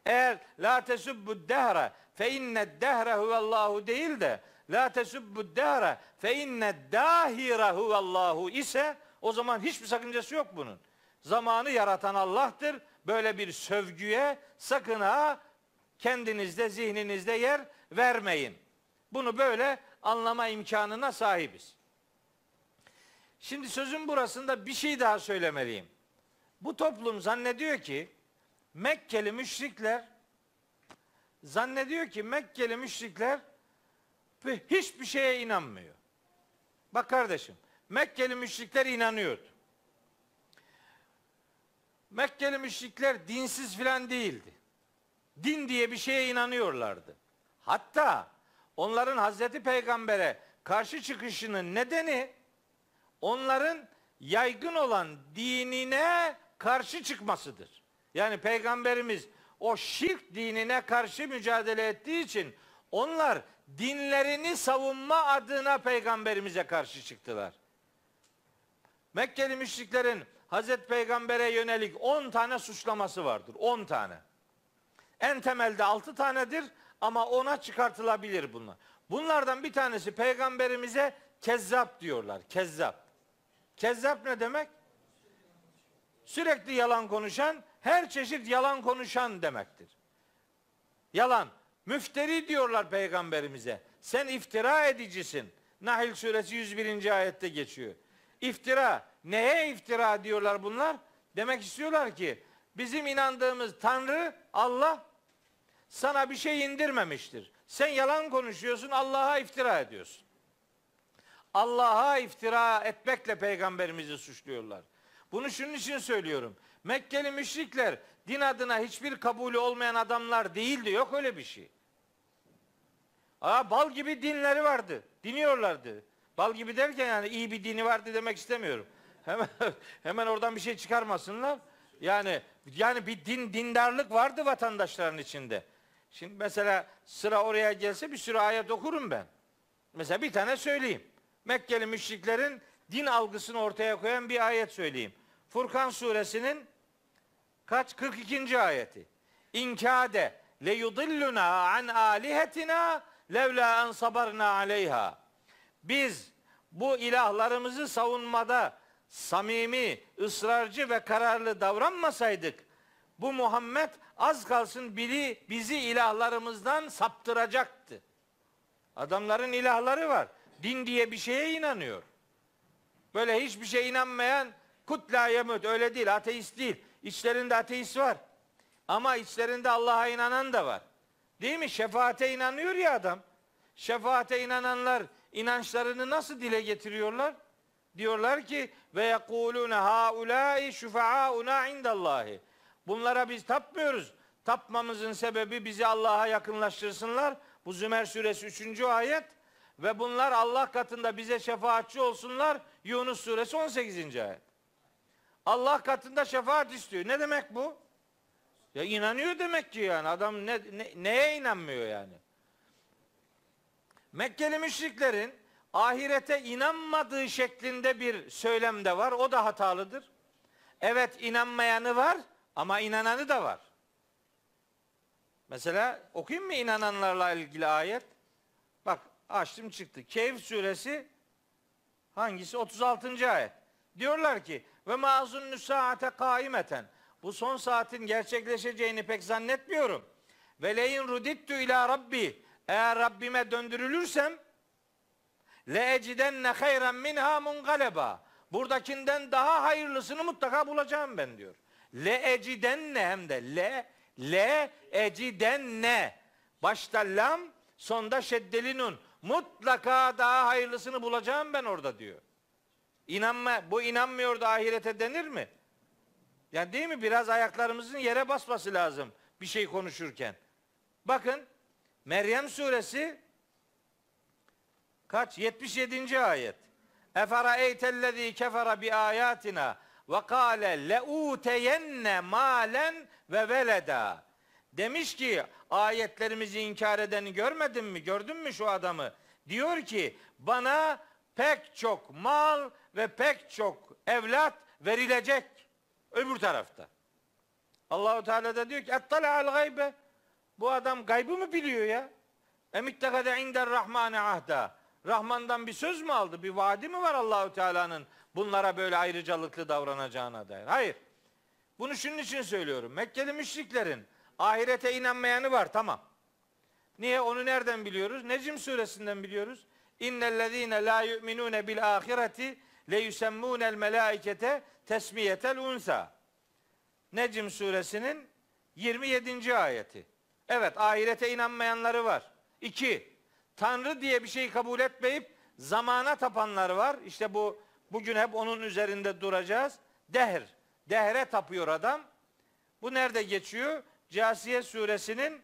Eğer la tesubbu dehre fe inne dehre huvallahu değil de la tesubbu dehre fe inne dahire huvallahu ise o zaman hiçbir sakıncası yok bunun. Zamanı yaratan Allah'tır. Böyle bir sövgüye sakın ha kendinizde, zihninizde yer vermeyin. Bunu böyle anlama imkanına sahibiz. Şimdi sözün burasında bir şey daha söylemeliyim. Bu toplum zannediyor ki Mekkeli müşrikler zannediyor ki Mekkeli müşrikler hiçbir şeye inanmıyor. Bak kardeşim, Mekkeli müşrikler inanıyordu. Mekkeli müşrikler dinsiz filan değildi. Din diye bir şeye inanıyorlardı. Hatta onların Hazreti Peygamber'e karşı çıkışının nedeni onların yaygın olan dinine karşı çıkmasıdır. Yani peygamberimiz o şirk dinine karşı mücadele ettiği için onlar dinlerini savunma adına peygamberimize karşı çıktılar. Mekkeli müşriklerin Hazreti Peygamber'e yönelik 10 tane suçlaması vardır. 10 tane. En temelde 6 tanedir ama ona çıkartılabilir bunlar. Bunlardan bir tanesi peygamberimize kezzap diyorlar. Kezzap. Kezzap ne demek? Sürekli yalan konuşan, her çeşit yalan konuşan demektir. Yalan. Müfteri diyorlar peygamberimize. Sen iftira edicisin. Nahl suresi 101. ayette geçiyor. İftira. Neye iftira diyorlar bunlar? Demek istiyorlar ki bizim inandığımız Tanrı Allah sana bir şey indirmemiştir. Sen yalan konuşuyorsun, Allah'a iftira ediyorsun. Allah'a iftira etmekle peygamberimizi suçluyorlar. Bunu şunun için söylüyorum. Mekkeli müşrikler din adına hiçbir kabulü olmayan adamlar değildi. Yok öyle bir şey. Aa, bal gibi dinleri vardı. Diniyorlardı. Bal gibi derken yani iyi bir dini vardı demek istemiyorum. Hemen hemen oradan bir şey çıkarmasınlar. Yani yani bir din dindarlık vardı vatandaşların içinde. Şimdi mesela sıra oraya gelse bir sürü ayet okurum ben. Mesela bir tane söyleyeyim. Mekkeli müşriklerin din algısını ortaya koyan bir ayet söyleyeyim. Furkan suresinin kaç 42. ayeti. İnkade le yudilluna an alihetina levla en sabarna aleyha. Biz bu ilahlarımızı savunmada samimi, ısrarcı ve kararlı davranmasaydık bu Muhammed az kalsın biri bizi ilahlarımızdan saptıracaktı. Adamların ilahları var. Din diye bir şeye inanıyor. Böyle hiçbir şey inanmayan kutla yemut öyle değil ateist değil. İçlerinde ateist var. Ama içlerinde Allah'a inanan da var. Değil mi? Şefaate inanıyor ya adam. Şefaate inananlar inançlarını nasıl dile getiriyorlar? Diyorlar ki ve yekulune haulai şufaauna indallahi. Bunlara biz tapmıyoruz. Tapmamızın sebebi bizi Allah'a yakınlaştırsınlar. Bu Zümer suresi 3. ayet. Ve bunlar Allah katında bize şefaatçi olsunlar. Yunus suresi 18. ayet. Allah katında şefaat istiyor. Ne demek bu? Ya inanıyor demek ki yani. Adam ne, ne, neye inanmıyor yani? Mekkeli müşriklerin ahirete inanmadığı şeklinde bir söylem de var. O da hatalıdır. Evet inanmayanı var ama inananı da var. Mesela okuyayım mı inananlarla ilgili ayet? Bak açtım çıktı. Keyif suresi hangisi? 36. ayet. Diyorlar ki ve mazun saate kaimeten. Bu son saatin gerçekleşeceğini pek zannetmiyorum. Ve leyin rudittu ila rabbi. Eğer Rabbime döndürülürsem le ecidenne hayran minha mungaleba. Buradakinden daha hayırlısını mutlaka bulacağım ben diyor. Le ecidenne hem de le le ecidenne. Başta lam, sonda şeddeli nun. Mutlaka daha hayırlısını bulacağım ben orada diyor. İnanma, bu inanmıyor da ahirete denir mi? Yani değil mi? Biraz ayaklarımızın yere basması lazım bir şey konuşurken. Bakın Meryem suresi kaç? 77. ayet. Efera eytellezî kefere bi ayatina ve kâle leûteyenne malen ve veleda. Demiş ki ayetlerimizi inkar edeni görmedin mi? Gördün mü şu adamı? Diyor ki bana pek çok mal ve pek çok evlat verilecek öbür tarafta. Allahu Teala da diyor ki al gaybe. Bu adam gaybı mı biliyor ya? Emittekade inder rahmane ahda. Rahman'dan bir söz mü aldı? Bir vaadi mi var Allahu Teala'nın bunlara böyle ayrıcalıklı davranacağına dair? Hayır. Bunu şunun için söylüyorum. Mekkeli müşriklerin ahirete inanmayanı var tamam. Niye? Onu nereden biliyoruz? Necim suresinden biliyoruz. İnnellezîne la yu'minûne bil ahireti le yusemmûnel melâikete tesmiyetel unsa. Necim suresinin 27. ayeti. Evet ahirete inanmayanları var. İki, Tanrı diye bir şey kabul etmeyip zamana tapanlar var. İşte bu bugün hep onun üzerinde duracağız. Dehr. Dehre tapıyor adam. Bu nerede geçiyor? Casiye suresinin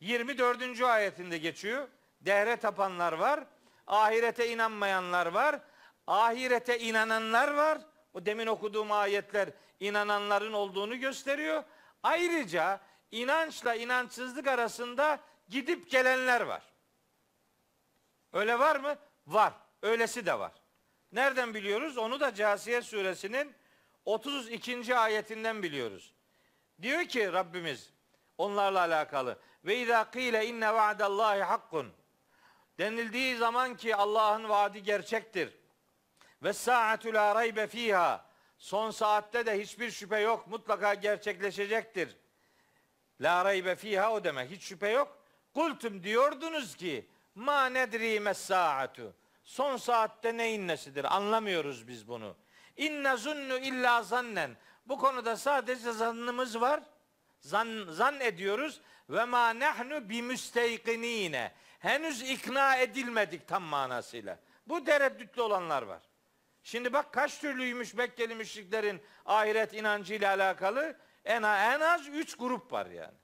24. ayetinde geçiyor. Dehre tapanlar var. Ahirete inanmayanlar var. Ahirete inananlar var. O demin okuduğum ayetler inananların olduğunu gösteriyor. Ayrıca inançla inançsızlık arasında gidip gelenler var. Öyle var mı? Var. Öylesi de var. Nereden biliyoruz? Onu da Casiye suresinin 32. ayetinden biliyoruz. Diyor ki Rabbimiz onlarla alakalı. Ve izâ kîle inne va'dallahi hakkun. Denildiği zaman ki Allah'ın vaadi gerçektir. Ve sa'atu la raybe fiha. Son saatte de hiçbir şüphe yok. Mutlaka gerçekleşecektir. La raybe fiha o demek. Hiç şüphe yok. Kultum diyordunuz ki ma nedri mes saatu. Son saatte neyin nesidir? Anlamıyoruz biz bunu. İnne zunnu illa zannen. Bu konuda sadece zannımız var. Zan, zan ediyoruz ve ma nahnu bi müsteykinine. Henüz ikna edilmedik tam manasıyla. Bu tereddütlü olanlar var. Şimdi bak kaç türlüymüş Mekkeli müşriklerin ahiret inancıyla alakalı en, en az üç grup var yani.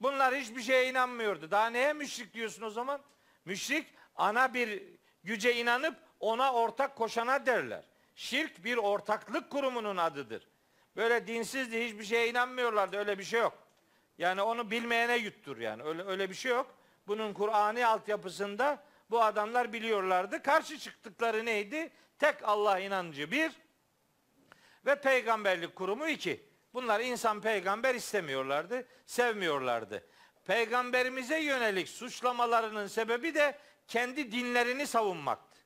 Bunlar hiçbir şeye inanmıyordu. Daha neye müşrik diyorsun o zaman? Müşrik ana bir güce inanıp ona ortak koşana derler. Şirk bir ortaklık kurumunun adıdır. Böyle dinsizdi hiçbir şeye inanmıyorlardı. Öyle bir şey yok. Yani onu bilmeyene yuttur yani. Öyle öyle bir şey yok. Bunun Kur'an'ı altyapısında bu adamlar biliyorlardı. Karşı çıktıkları neydi? Tek Allah inancı bir ve peygamberlik kurumu iki. Bunlar insan peygamber istemiyorlardı, sevmiyorlardı. Peygamberimize yönelik suçlamalarının sebebi de kendi dinlerini savunmaktı.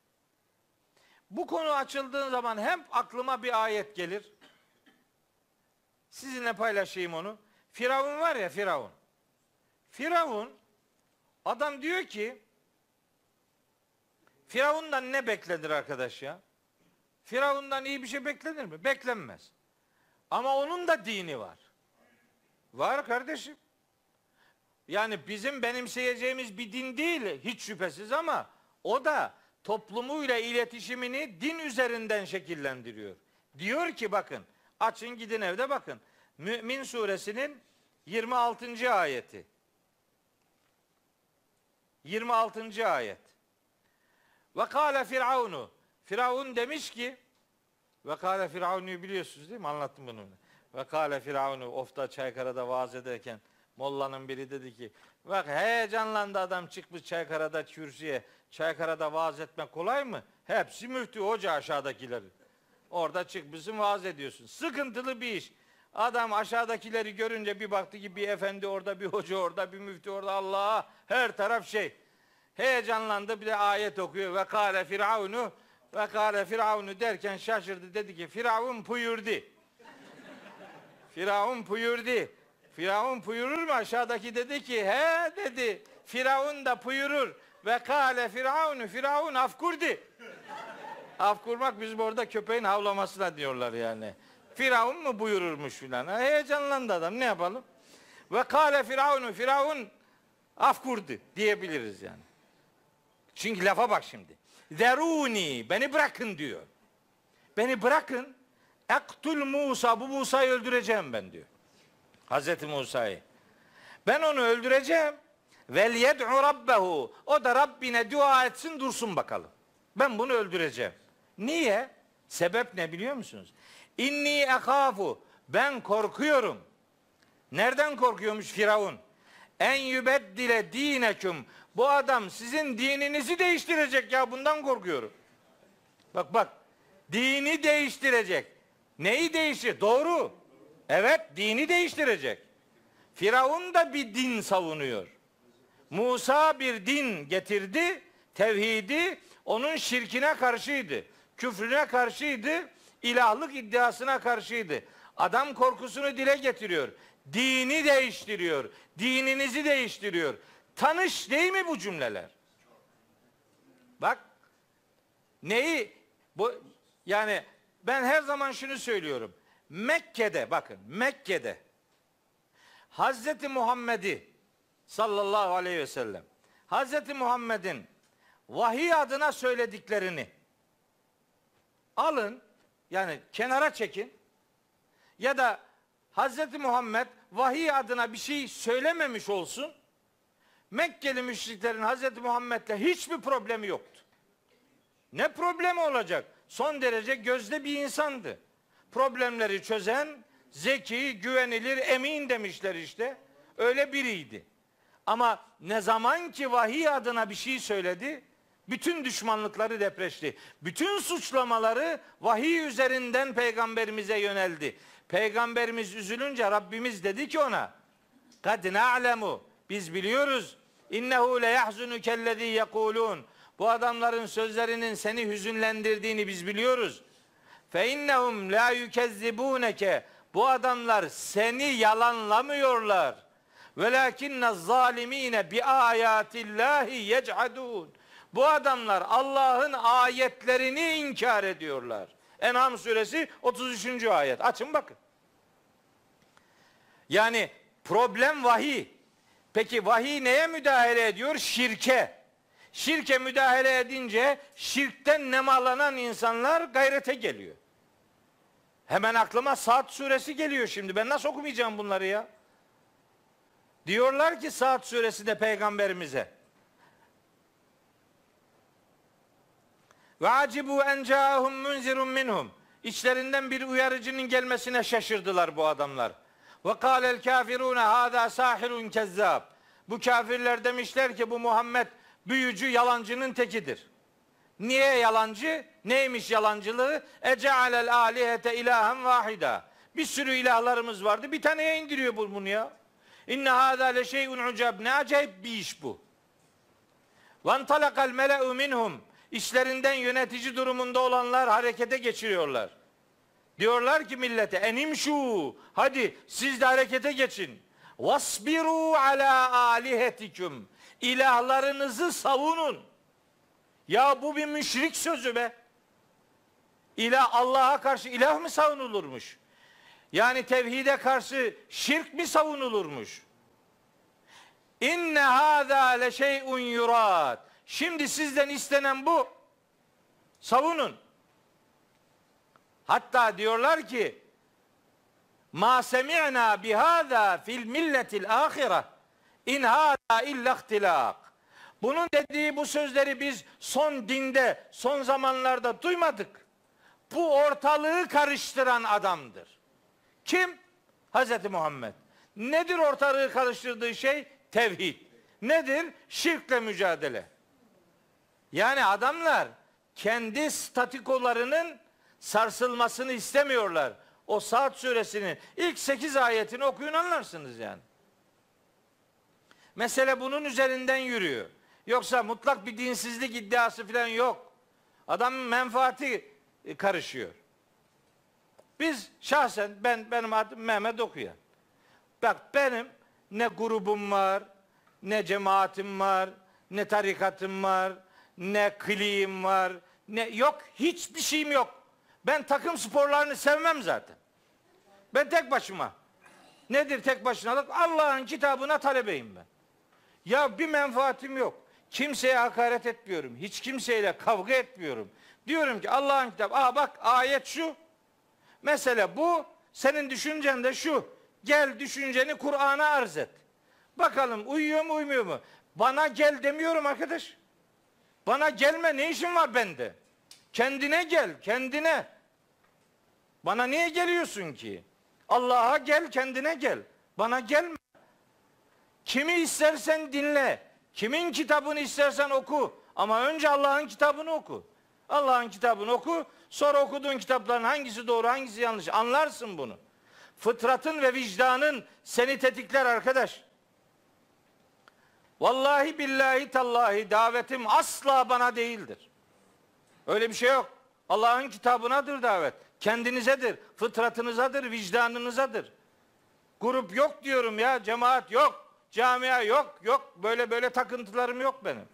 Bu konu açıldığı zaman hem aklıma bir ayet gelir. Sizinle paylaşayım onu. Firavun var ya Firavun. Firavun adam diyor ki Firavundan ne beklenir arkadaş ya? Firavundan iyi bir şey beklenir mi? Beklenmez. Ama onun da dini var. Var kardeşim. Yani bizim benimseyeceğimiz bir din değil hiç şüphesiz ama o da toplumuyla iletişimini din üzerinden şekillendiriyor. Diyor ki bakın açın gidin evde bakın. Mümin suresinin 26. ayeti. 26. ayet. Ve kâle firavunu. Firavun demiş ki ve kâle firavunu biliyorsunuz değil mi? Anlattım bunu. Ve kâle firavunu ofta Çaykara'da vaaz ederken mollanın biri dedi ki bak heyecanlandı adam çıkmış Çaykara'da kürsüye. Çaykara'da vaaz etmek kolay mı? Hepsi müftü hoca aşağıdakileri. Orada çıkmışsın vaaz ediyorsun. Sıkıntılı bir iş. Adam aşağıdakileri görünce bir baktı ki bir efendi orada, bir hoca orada, bir müftü orada. Allah her taraf şey. Heyecanlandı bir de ayet okuyor. Ve kâle firavunu ve kâle firavunu derken şaşırdı. Dedi ki firavun buyurdu. firavun buyurdu. Firavun buyurur mu? Aşağıdaki dedi ki he dedi. Firavun da buyurur. Ve kâle firavunu firavun afkurdi. Af kurmak bizim orada köpeğin havlamasına diyorlar yani. Firavun mu buyururmuş filan. Heyecanlandı adam ne yapalım? Ve kâle firavunu firavun af kurdu diyebiliriz yani. Çünkü lafa bak şimdi. Zeruni beni bırakın diyor. Beni bırakın. Ektul Musa bu Musa'yı öldüreceğim ben diyor. Hazreti Musa'yı. Ben onu öldüreceğim. Vel yed'u rabbehu. O da Rabbine dua etsin dursun bakalım. Ben bunu öldüreceğim. Niye? Sebep ne biliyor musunuz? İnni ekafu. Ben korkuyorum. Nereden korkuyormuş Firavun? En yübeddile dineküm. Bu adam sizin dininizi değiştirecek ya bundan korkuyorum. Bak bak. Dini değiştirecek. Neyi değiştir? Doğru. Evet dini değiştirecek. Firavun da bir din savunuyor. Musa bir din getirdi. Tevhidi onun şirkine karşıydı. Küfrüne karşıydı. ilahlık iddiasına karşıydı. Adam korkusunu dile getiriyor. Dini değiştiriyor. Dininizi değiştiriyor. Tanış değil mi bu cümleler? Bak neyi bu yani ben her zaman şunu söylüyorum. Mekke'de bakın Mekke'de Hazreti Muhammed'i sallallahu aleyhi ve sellem Hazreti Muhammed'in vahiy adına söylediklerini alın yani kenara çekin ya da Hazreti Muhammed vahiy adına bir şey söylememiş olsun. Mekkeli müşriklerin Hazreti Muhammed'le hiçbir problemi yoktu. Ne problemi olacak? Son derece gözde bir insandı. Problemleri çözen, zeki, güvenilir, emin demişler işte. Öyle biriydi. Ama ne zaman ki vahiy adına bir şey söyledi, bütün düşmanlıkları depreşti. Bütün suçlamaları vahiy üzerinden peygamberimize yöneldi. Peygamberimiz üzülünce Rabbimiz dedi ki ona kad na'lemu biz biliyoruz innehu le yahzunuke ellezî yekulun bu adamların sözlerinin seni hüzünlendirdiğini biz biliyoruz. Fe innehum la yukezzibuneke bu adamlar seni yalanlamıyorlar. Velakinne zalimine bi ayatillahi yechadun. Bu adamlar Allah'ın ayetlerini inkar ediyorlar. En'am suresi 33. ayet. Açın bakın. Yani problem vahiy. Peki vahiy neye müdahale ediyor? Şirke. Şirke müdahale edince şirkten nemalanan insanlar gayrete geliyor. Hemen aklıma Saat suresi geliyor şimdi. Ben nasıl okumayacağım bunları ya? Diyorlar ki Saat suresinde peygamberimize Ve acibu en caahum munzirun minhum. İçlerinden bir uyarıcının gelmesine şaşırdılar bu adamlar. Ve kâlel kafirûne hâzâ sahirun kezzâb. Bu kafirler demişler ki bu Muhammed büyücü yalancının tekidir. Niye yalancı? Neymiş yalancılığı? Ece'alel alihete ilahen vahida. Bir sürü ilahlarımız vardı. Bir taneye indiriyor bu bunu ya. İnne hâzâ le şey'un ucab. Ne acayip bir iş bu. Ve talakal mele'u minhum. İşlerinden yönetici durumunda olanlar harekete geçiriyorlar. Diyorlar ki millete enim şu hadi siz de harekete geçin. Vasbiru ala alihetikum. İlahlarınızı savunun. Ya bu bir müşrik sözü be. İlah Allah'a karşı ilah mı savunulurmuş? Yani tevhide karşı şirk mi savunulurmuş? İnne hâzâ le şey'un yurad. Şimdi sizden istenen bu. Savunun. Hatta diyorlar ki ma semi'na bihâzâ fil milletil âhire in hâzâ illa ihtilâk. Bunun dediği bu sözleri biz son dinde, son zamanlarda duymadık. Bu ortalığı karıştıran adamdır. Kim? Hazreti Muhammed. Nedir ortalığı karıştırdığı şey? Tevhid. Nedir? Şirkle mücadele. Yani adamlar kendi statikolarının sarsılmasını istemiyorlar. O Saat suresinin ilk 8 ayetini okuyun anlarsınız yani. Mesele bunun üzerinden yürüyor. Yoksa mutlak bir dinsizlik iddiası falan yok. Adamın menfaati e, karışıyor. Biz şahsen ben benim adım Mehmet Okuyan. Bak benim ne grubum var, ne cemaatim var, ne tarikatım var, ne kliğim var, ne yok hiçbir şeyim yok. Ben takım sporlarını sevmem zaten. Ben tek başıma. Nedir tek başınalık? Allah'ın kitabına talebeyim ben. Ya bir menfaatim yok. Kimseye hakaret etmiyorum. Hiç kimseyle kavga etmiyorum. Diyorum ki Allah'ın kitabı. Aa bak ayet şu. Mesele bu. Senin düşüncen de şu. Gel düşünceni Kur'an'a arz et. Bakalım uyuyor mu uymuyor mu? Bana gel demiyorum arkadaş. Bana gelme ne işin var bende? Kendine gel, kendine. Bana niye geliyorsun ki? Allah'a gel, kendine gel. Bana gelme. Kimi istersen dinle. Kimin kitabını istersen oku. Ama önce Allah'ın kitabını oku. Allah'ın kitabını oku. Sonra okuduğun kitapların hangisi doğru, hangisi yanlış. Anlarsın bunu. Fıtratın ve vicdanın seni tetikler arkadaş. Vallahi billahi tallahi davetim asla bana değildir. Öyle bir şey yok. Allah'ın kitabınadır davet. Kendinizedir, fıtratınızadır, vicdanınızadır. Grup yok diyorum ya, cemaat yok, camia yok, yok. Böyle böyle takıntılarım yok benim.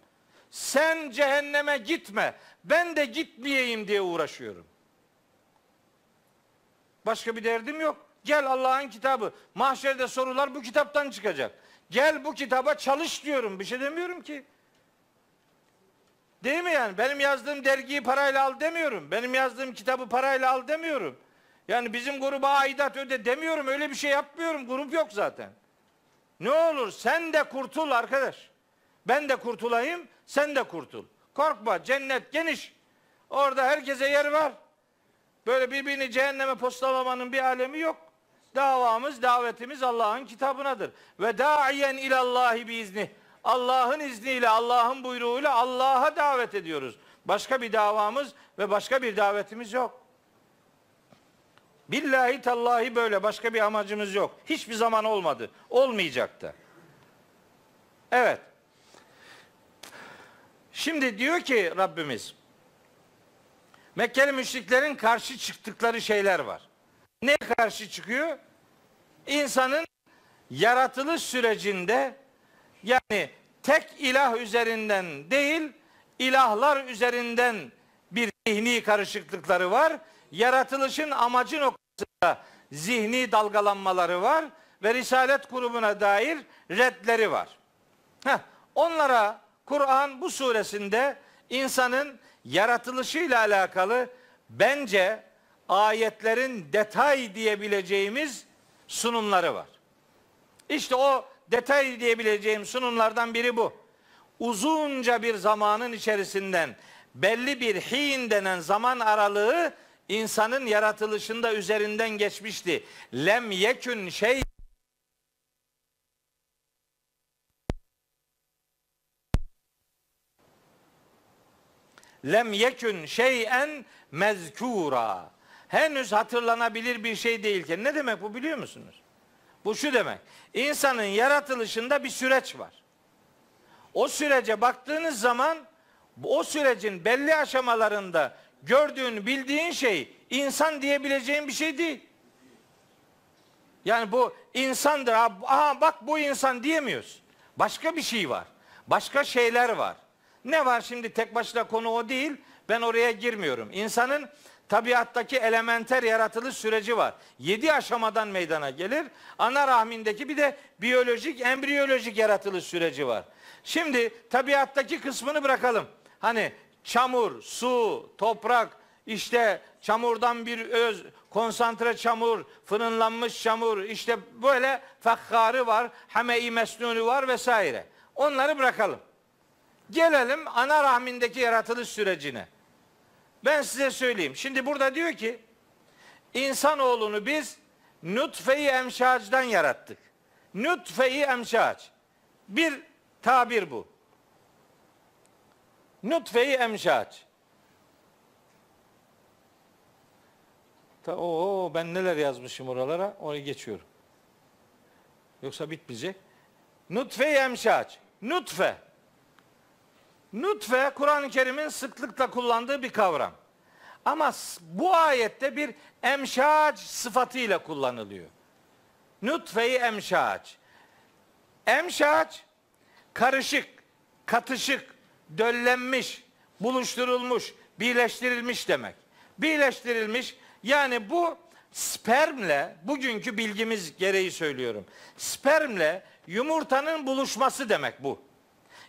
Sen cehenneme gitme, ben de gitmeyeyim diye uğraşıyorum. Başka bir derdim yok. Gel Allah'ın kitabı. Mahşerde sorular bu kitaptan çıkacak. Gel bu kitaba çalış diyorum. Bir şey demiyorum ki. Değil mi yani? Benim yazdığım dergiyi parayla al demiyorum. Benim yazdığım kitabı parayla al demiyorum. Yani bizim gruba aidat öde demiyorum. Öyle bir şey yapmıyorum. Grup yok zaten. Ne olur sen de kurtul arkadaş. Ben de kurtulayım, sen de kurtul. Korkma, cennet geniş. Orada herkese yer var. Böyle birbirini cehenneme postalamanın bir alemi yok. Davamız, davetimiz Allah'ın kitabınadır. Ve da'iyen ilallahi biizni. Allah'ın izniyle, Allah'ın buyruğuyla Allah'a davet ediyoruz. Başka bir davamız ve başka bir davetimiz yok. Billahi tallahi böyle başka bir amacımız yok. Hiçbir zaman olmadı. Olmayacak da. Evet. Şimdi diyor ki Rabbimiz Mekkeli müşriklerin karşı çıktıkları şeyler var. Ne karşı çıkıyor? İnsanın yaratılış sürecinde yani tek ilah üzerinden değil ilahlar üzerinden bir zihni karışıklıkları var. Yaratılışın amacı noktasında zihni dalgalanmaları var ve Risalet grubuna dair redleri var. Heh, onlara Kur'an bu suresinde insanın yaratılışıyla alakalı bence ayetlerin detay diyebileceğimiz sunumları var. İşte o detay diyebileceğim sunumlardan biri bu. Uzunca bir zamanın içerisinden belli bir hin denen zaman aralığı insanın yaratılışında üzerinden geçmişti. Lem yekün şey Lem yekün şeyen mezkura. Henüz hatırlanabilir bir şey değilken ne demek bu biliyor musunuz? Bu şu demek. İnsanın yaratılışında bir süreç var. O sürece baktığınız zaman o sürecin belli aşamalarında gördüğün, bildiğin şey insan diyebileceğin bir şey değil. Yani bu insandır. Aha bak bu insan diyemiyoruz. Başka bir şey var. Başka şeyler var. Ne var şimdi tek başına konu o değil. Ben oraya girmiyorum. İnsanın tabiattaki elementer yaratılış süreci var. Yedi aşamadan meydana gelir. Ana rahmindeki bir de biyolojik, embriyolojik yaratılış süreci var. Şimdi tabiattaki kısmını bırakalım. Hani çamur, su, toprak, işte çamurdan bir öz, konsantre çamur, fırınlanmış çamur, işte böyle fakkarı var, hame-i mesnunu var vesaire. Onları bırakalım. Gelelim ana rahmindeki yaratılış sürecine. Ben size söyleyeyim. Şimdi burada diyor ki insanoğlunu biz nutfe-i emşacdan yarattık. Nutfe-i emşac. Bir tabir bu. Nutfe-i emşac. Ta, oo, ben neler yazmışım oralara oraya geçiyorum. Yoksa bitmeyecek. Nutfe-i emşac. Nutfe. Nutfe Kur'an-ı Kerim'in sıklıkla kullandığı bir kavram. Ama bu ayette bir emşac sıfatıyla kullanılıyor. Nutfe-i emşac. Emşac karışık, katışık, döllenmiş, buluşturulmuş, birleştirilmiş demek. Birleştirilmiş yani bu spermle bugünkü bilgimiz gereği söylüyorum. Spermle yumurtanın buluşması demek bu.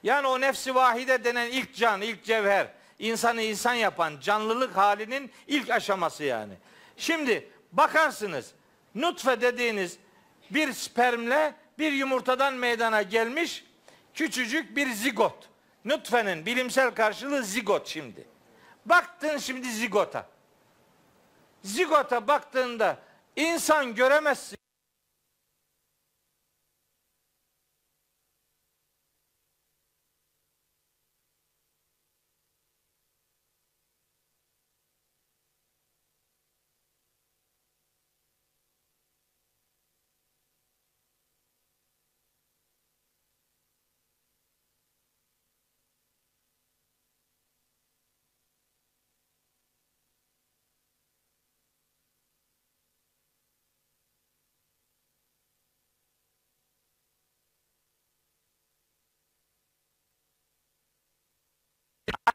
Yani o nefsi vahide denen ilk can, ilk cevher, insanı insan yapan canlılık halinin ilk aşaması yani. Şimdi bakarsınız nutfe dediğiniz bir spermle bir yumurtadan meydana gelmiş küçücük bir zigot. Nutfenin bilimsel karşılığı zigot şimdi. Baktın şimdi zigota. Zigota baktığında insan göremezsin.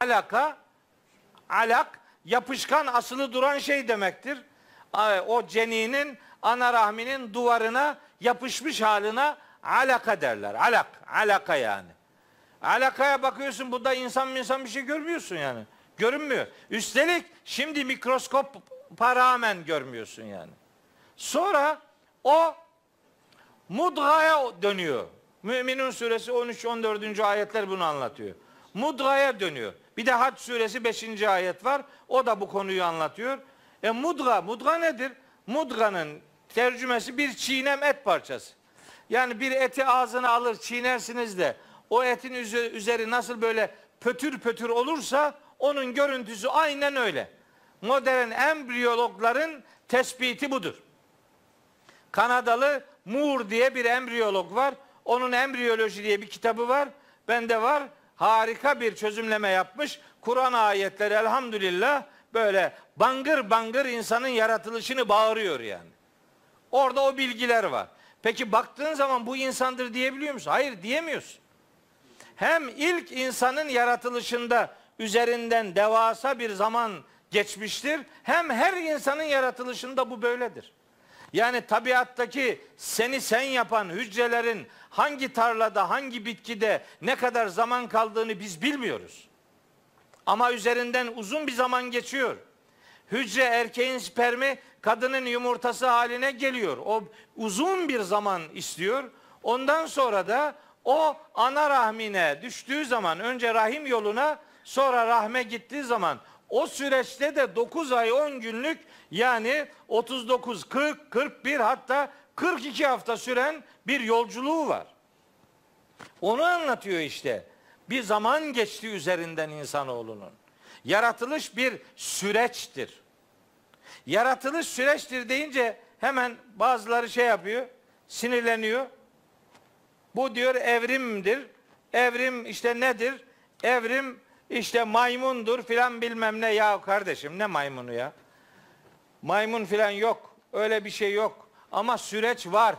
Alaka alak yapışkan asılı duran şey demektir. O ceninin ana rahminin duvarına yapışmış haline alaka derler. Alak, alaka yani. Alakaya bakıyorsun burada insan insan bir şey görmüyorsun yani. Görünmüyor. Üstelik şimdi mikroskop rağmen görmüyorsun yani. Sonra o mudgaya dönüyor. Müminun suresi 13-14. ayetler bunu anlatıyor. Mudgaya dönüyor. Bir de Hac suresi 5. ayet var. O da bu konuyu anlatıyor. E mudga, mudga nedir? Mudganın tercümesi bir çiğnem et parçası. Yani bir eti ağzına alır çiğnersiniz de o etin üzeri nasıl böyle pötür pötür olursa onun görüntüsü aynen öyle. modern embriyologların tespiti budur. Kanadalı Moore diye bir embriyolog var. Onun embriyoloji diye bir kitabı var. Bende var. Harika bir çözümleme yapmış. Kur'an ayetleri elhamdülillah böyle bangır bangır insanın yaratılışını bağırıyor yani. Orada o bilgiler var. Peki baktığın zaman bu insandır diyebiliyor musun? Hayır diyemiyorsun. Hem ilk insanın yaratılışında üzerinden devasa bir zaman geçmiştir. Hem her insanın yaratılışında bu böyledir. Yani tabiattaki seni sen yapan hücrelerin hangi tarlada, hangi bitkide ne kadar zaman kaldığını biz bilmiyoruz. Ama üzerinden uzun bir zaman geçiyor. Hücre erkeğin spermi kadının yumurtası haline geliyor. O uzun bir zaman istiyor. Ondan sonra da o ana rahmine düştüğü zaman önce rahim yoluna sonra rahme gittiği zaman o süreçte de 9 ay 10 günlük yani 39, 40, 41 hatta 42 hafta süren bir yolculuğu var. Onu anlatıyor işte. Bir zaman geçti üzerinden insanoğlunun. Yaratılış bir süreçtir. Yaratılış süreçtir deyince hemen bazıları şey yapıyor, sinirleniyor. Bu diyor evrimdir. Evrim işte nedir? Evrim işte maymundur filan bilmem ne ya kardeşim ne maymunu ya? Maymun filan yok. Öyle bir şey yok. Ama süreç var.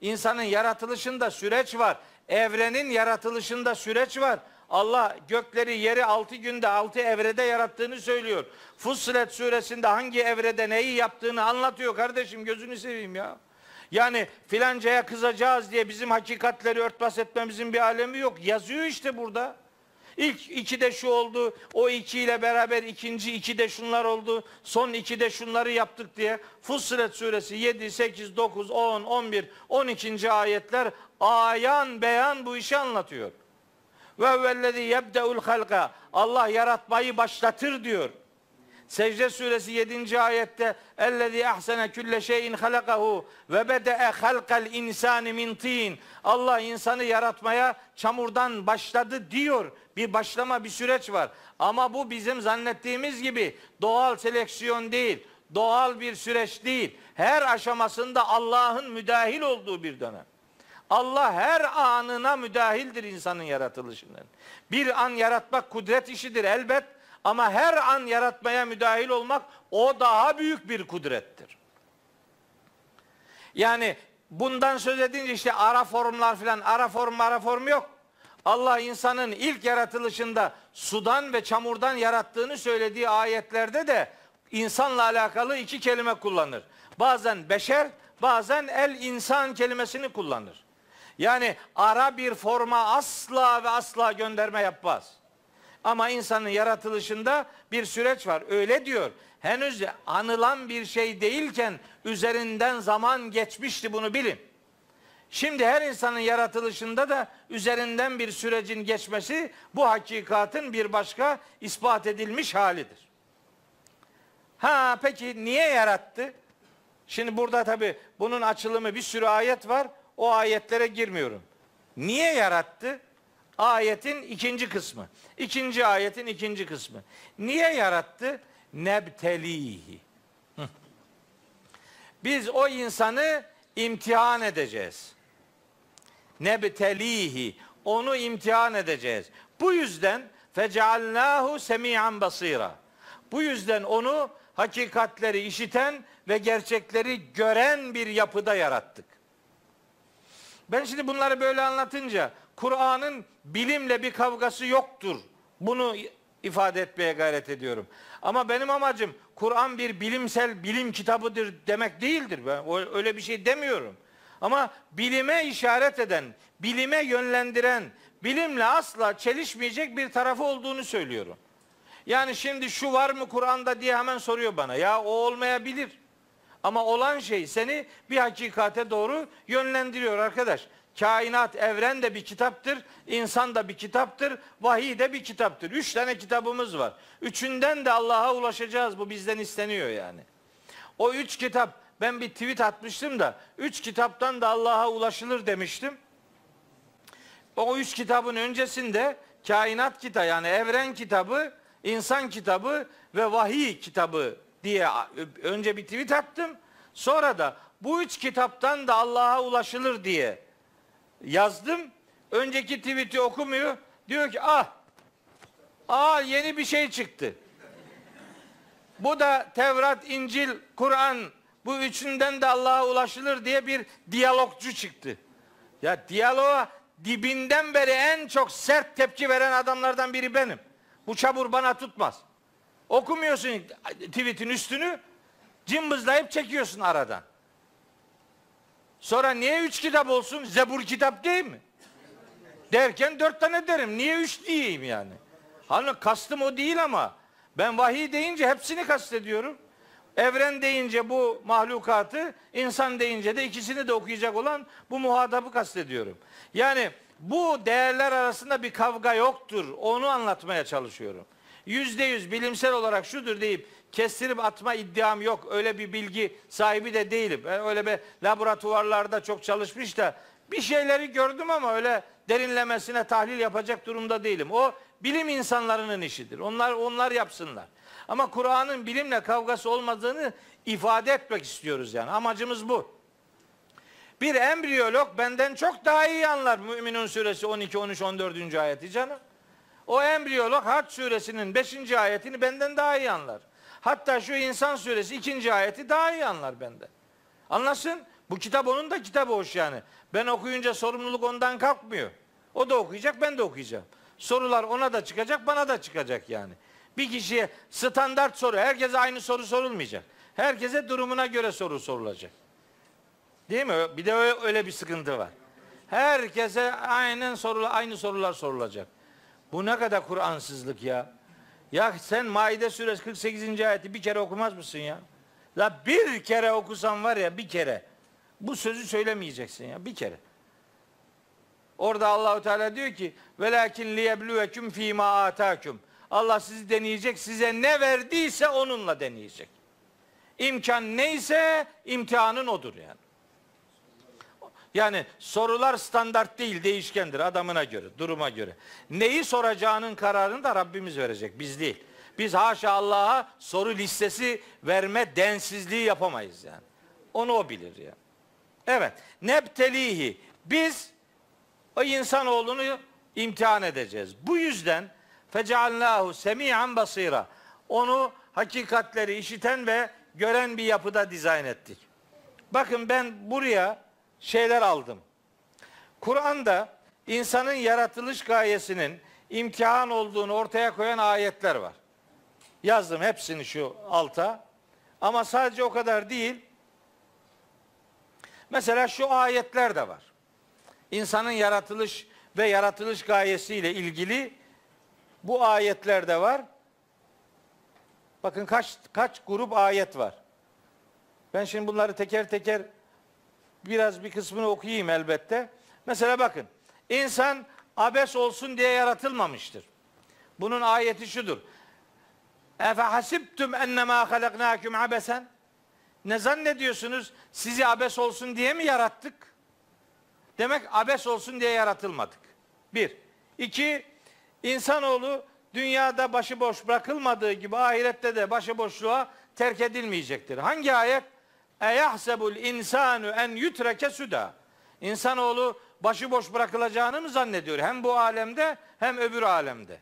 İnsanın yaratılışında süreç var. Evrenin yaratılışında süreç var. Allah gökleri yeri altı günde altı evrede yarattığını söylüyor. Fussilet suresinde hangi evrede neyi yaptığını anlatıyor kardeşim gözünü seveyim ya. Yani filancaya kızacağız diye bizim hakikatleri örtbas etmemizin bir alemi yok. Yazıyor işte burada. İlk iki de şu oldu, o iki ile beraber ikinci iki de şunlar oldu, son iki de şunları yaptık diye Fussilet suresi 7, 8, 9, 10, 11, 12. ayetler ayan beyan bu işi anlatıyor. Ve vellezî yebdeul halka Allah yaratmayı başlatır diyor. Secde suresi 7. ayette ellezî ahsene külle şeyin halakahu ve bede'e halkal insani min tin. Allah insanı yaratmaya çamurdan başladı diyor. Bir başlama bir süreç var. Ama bu bizim zannettiğimiz gibi doğal seleksiyon değil. Doğal bir süreç değil. Her aşamasında Allah'ın müdahil olduğu bir dönem. Allah her anına müdahildir insanın yaratılışının. Bir an yaratmak kudret işidir elbet ama her an yaratmaya müdahil olmak o daha büyük bir kudrettir. Yani bundan söz edince işte ara formlar filan ara form ara form yok. Allah insanın ilk yaratılışında sudan ve çamurdan yarattığını söylediği ayetlerde de insanla alakalı iki kelime kullanır. Bazen beşer, bazen el insan kelimesini kullanır. Yani ara bir forma asla ve asla gönderme yapmaz. Ama insanın yaratılışında bir süreç var. Öyle diyor. Henüz anılan bir şey değilken üzerinden zaman geçmişti bunu bilin. Şimdi her insanın yaratılışında da üzerinden bir sürecin geçmesi bu hakikatin bir başka ispat edilmiş halidir. Ha peki niye yarattı? Şimdi burada tabi bunun açılımı bir sürü ayet var. O ayetlere girmiyorum. Niye yarattı? Ayetin ikinci kısmı. İkinci ayetin ikinci kısmı. Niye yarattı? Nebtelihi. Biz o insanı imtihan edeceğiz. Nebtelihi. Onu imtihan edeceğiz. Bu yüzden fecealnahu semi'an basira. Bu yüzden onu hakikatleri işiten ve gerçekleri gören bir yapıda yarattık. Ben şimdi bunları böyle anlatınca Kur'an'ın bilimle bir kavgası yoktur. Bunu ifade etmeye gayret ediyorum. Ama benim amacım Kur'an bir bilimsel bilim kitabıdır demek değildir. Ben öyle bir şey demiyorum. Ama bilime işaret eden, bilime yönlendiren, bilimle asla çelişmeyecek bir tarafı olduğunu söylüyorum. Yani şimdi şu var mı Kur'an'da diye hemen soruyor bana. Ya o olmayabilir. Ama olan şey seni bir hakikate doğru yönlendiriyor arkadaş. Kainat, evren de bir kitaptır, insan da bir kitaptır, vahiy de bir kitaptır. Üç tane kitabımız var. Üçünden de Allah'a ulaşacağız. Bu bizden isteniyor yani. O üç kitap, ben bir tweet atmıştım da, üç kitaptan da Allah'a ulaşılır demiştim. O üç kitabın öncesinde kainat kitabı yani evren kitabı insan kitabı ve vahiy kitabı diye önce bir tweet attım. Sonra da bu üç kitaptan da Allah'a ulaşılır diye yazdım. Önceki tweet'i okumuyor. Diyor ki ah, ah yeni bir şey çıktı. Bu da Tevrat, İncil, Kur'an bu üçünden de Allah'a ulaşılır diye bir diyalogcu çıktı. Ya diyaloğa dibinden beri en çok sert tepki veren adamlardan biri benim. Bu çabur bana tutmaz. Okumuyorsun tweetin üstünü, cımbızlayıp çekiyorsun aradan. Sonra niye üç kitap olsun? Zebur kitap değil mi? Derken dört tane derim. Niye üç diyeyim yani? Hani kastım o değil ama ben vahiy deyince hepsini kastediyorum. Evren deyince bu mahlukatı, insan deyince de ikisini de okuyacak olan bu muhatabı kastediyorum. Yani bu değerler arasında bir kavga yoktur. Onu anlatmaya çalışıyorum. Yüzde yüz bilimsel olarak şudur deyip kestirip atma iddiam yok. Öyle bir bilgi sahibi de değilim. Ben öyle bir laboratuvarlarda çok çalışmış da bir şeyleri gördüm ama öyle derinlemesine tahlil yapacak durumda değilim. O bilim insanlarının işidir. Onlar onlar yapsınlar. Ama Kur'an'ın bilimle kavgası olmadığını ifade etmek istiyoruz yani. Amacımız bu. Bir embriyolog benden çok daha iyi anlar Müminun suresi 12, 13, 14. ayeti canım. O embriyolog Hac suresinin 5. ayetini benden daha iyi anlar. Hatta şu insan suresi 2. ayeti daha iyi anlar benden. Anlasın. Bu kitap onun da kitabı hoş yani. Ben okuyunca sorumluluk ondan kalkmıyor. O da okuyacak, ben de okuyacağım. Sorular ona da çıkacak, bana da çıkacak yani. Bir kişiye standart soru, herkese aynı soru sorulmayacak. Herkese durumuna göre soru sorulacak. Değil mi? Bir de öyle bir sıkıntı var. Herkese aynen sorular, aynı sorular sorulacak. Bu ne kadar Kur'ansızlık ya. Ya sen Maide suresi 48. ayeti bir kere okumaz mısın ya? La bir kere okusan var ya bir kere. Bu sözü söylemeyeceksin ya bir kere. Orada Allahu Teala diyor ki velakin liyebluvekum fîmâ atâkum. Allah sizi deneyecek, size ne verdiyse onunla deneyecek. İmkan neyse imtihanın odur yani. Yani sorular standart değil, değişkendir adamına göre, duruma göre. Neyi soracağının kararını da Rabbimiz verecek, biz değil. Biz haşa Allah'a soru listesi verme densizliği yapamayız yani. Onu o bilir yani. Evet. Nebtelihi. Biz o insanoğlunu imtihan edeceğiz. Bu yüzden fecealnahu semi'an basira. Onu hakikatleri işiten ve gören bir yapıda dizayn ettik. Bakın ben buraya şeyler aldım. Kur'an'da insanın yaratılış gayesinin imtihan olduğunu ortaya koyan ayetler var. Yazdım hepsini şu alta. Ama sadece o kadar değil. Mesela şu ayetler de var. İnsanın yaratılış ve yaratılış gayesiyle ilgili bu ayetler de var. Bakın kaç kaç grup ayet var. Ben şimdi bunları teker teker biraz bir kısmını okuyayım elbette. Mesela bakın. İnsan abes olsun diye yaratılmamıştır. Bunun ayeti şudur. Efe hasibtum ennemâ halaknâküm abesen. Ne zannediyorsunuz? Sizi abes olsun diye mi yarattık? Demek abes olsun diye yaratılmadık. Bir. İki, insanoğlu dünyada başıboş bırakılmadığı gibi ahirette de başıboşluğa terk edilmeyecektir. Hangi ayet? Eyahsebul insanu en yutreke suda. İnsanoğlu başıboş bırakılacağını mı zannediyor? Hem bu alemde hem öbür alemde.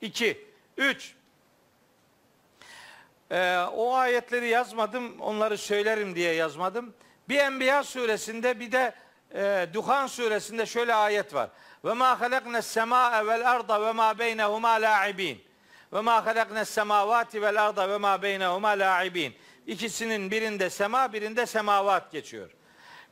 İki. Üç. Ee, o ayetleri yazmadım, onları söylerim diye yazmadım. Bir Enbiya suresinde bir de e, Duhan suresinde şöyle ayet var. Ve ma halakna semaa vel arda ve ma beynehuma la'ibin. Ve ma halakna semavati vel arda ve ma beynehuma la'ibin. İkisinin birinde sema, birinde semavat geçiyor.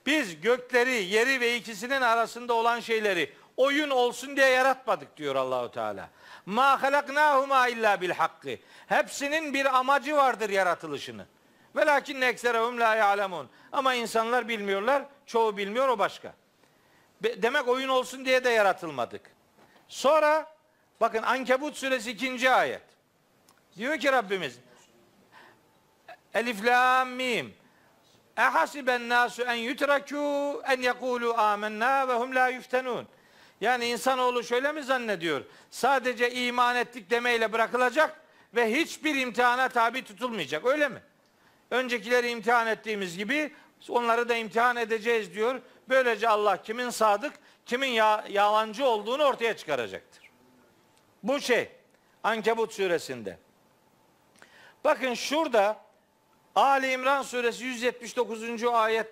Biz gökleri, yeri ve ikisinin arasında olan şeyleri oyun olsun diye yaratmadık diyor Allahu Teala. Ma halaknahuma illa bil hakkı. Hepsinin bir amacı vardır yaratılışını. Velakin ekserehum la ya'lemun. Ama insanlar bilmiyorlar. Çoğu bilmiyor o başka. Demek oyun olsun diye de yaratılmadık. Sonra bakın Ankebut suresi ikinci ayet. Diyor ki Rabbimiz Elif lam mim Ehasiben nasu en yutrakû en yekûlû âmennâ ve hum la yuftenûn. Yani insanoğlu şöyle mi zannediyor? Sadece iman ettik demeyle bırakılacak ve hiçbir imtihana tabi tutulmayacak. Öyle mi? Öncekileri imtihan ettiğimiz gibi onları da imtihan edeceğiz diyor. Böylece Allah kimin sadık, kimin ya, yalancı olduğunu ortaya çıkaracaktır. Bu şey Ankebut suresinde. Bakın şurada Ali İmran suresi 179. ayet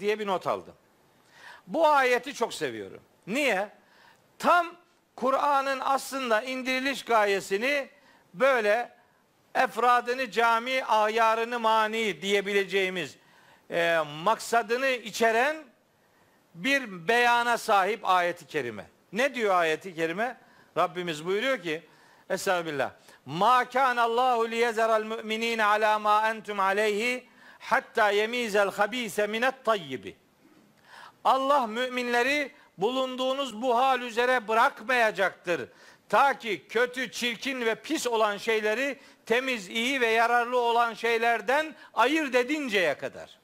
diye bir not aldım. Bu ayeti çok seviyorum. Niye? Tam Kur'an'ın aslında indiriliş gayesini böyle efradını cami ayarını mani diyebileceğimiz e, maksadını içeren bir beyana sahip ayeti kerime. Ne diyor ayeti kerime? Rabbimiz buyuruyor ki Estağfirullah. Ma kana Allahu liyezeral mu'minin ala ma entum aleyhi hatta yemizel habise minet tayyibi. Allah müminleri bulunduğunuz bu hal üzere bırakmayacaktır. Ta ki kötü, çirkin ve pis olan şeyleri temiz, iyi ve yararlı olan şeylerden ayırt edinceye kadar.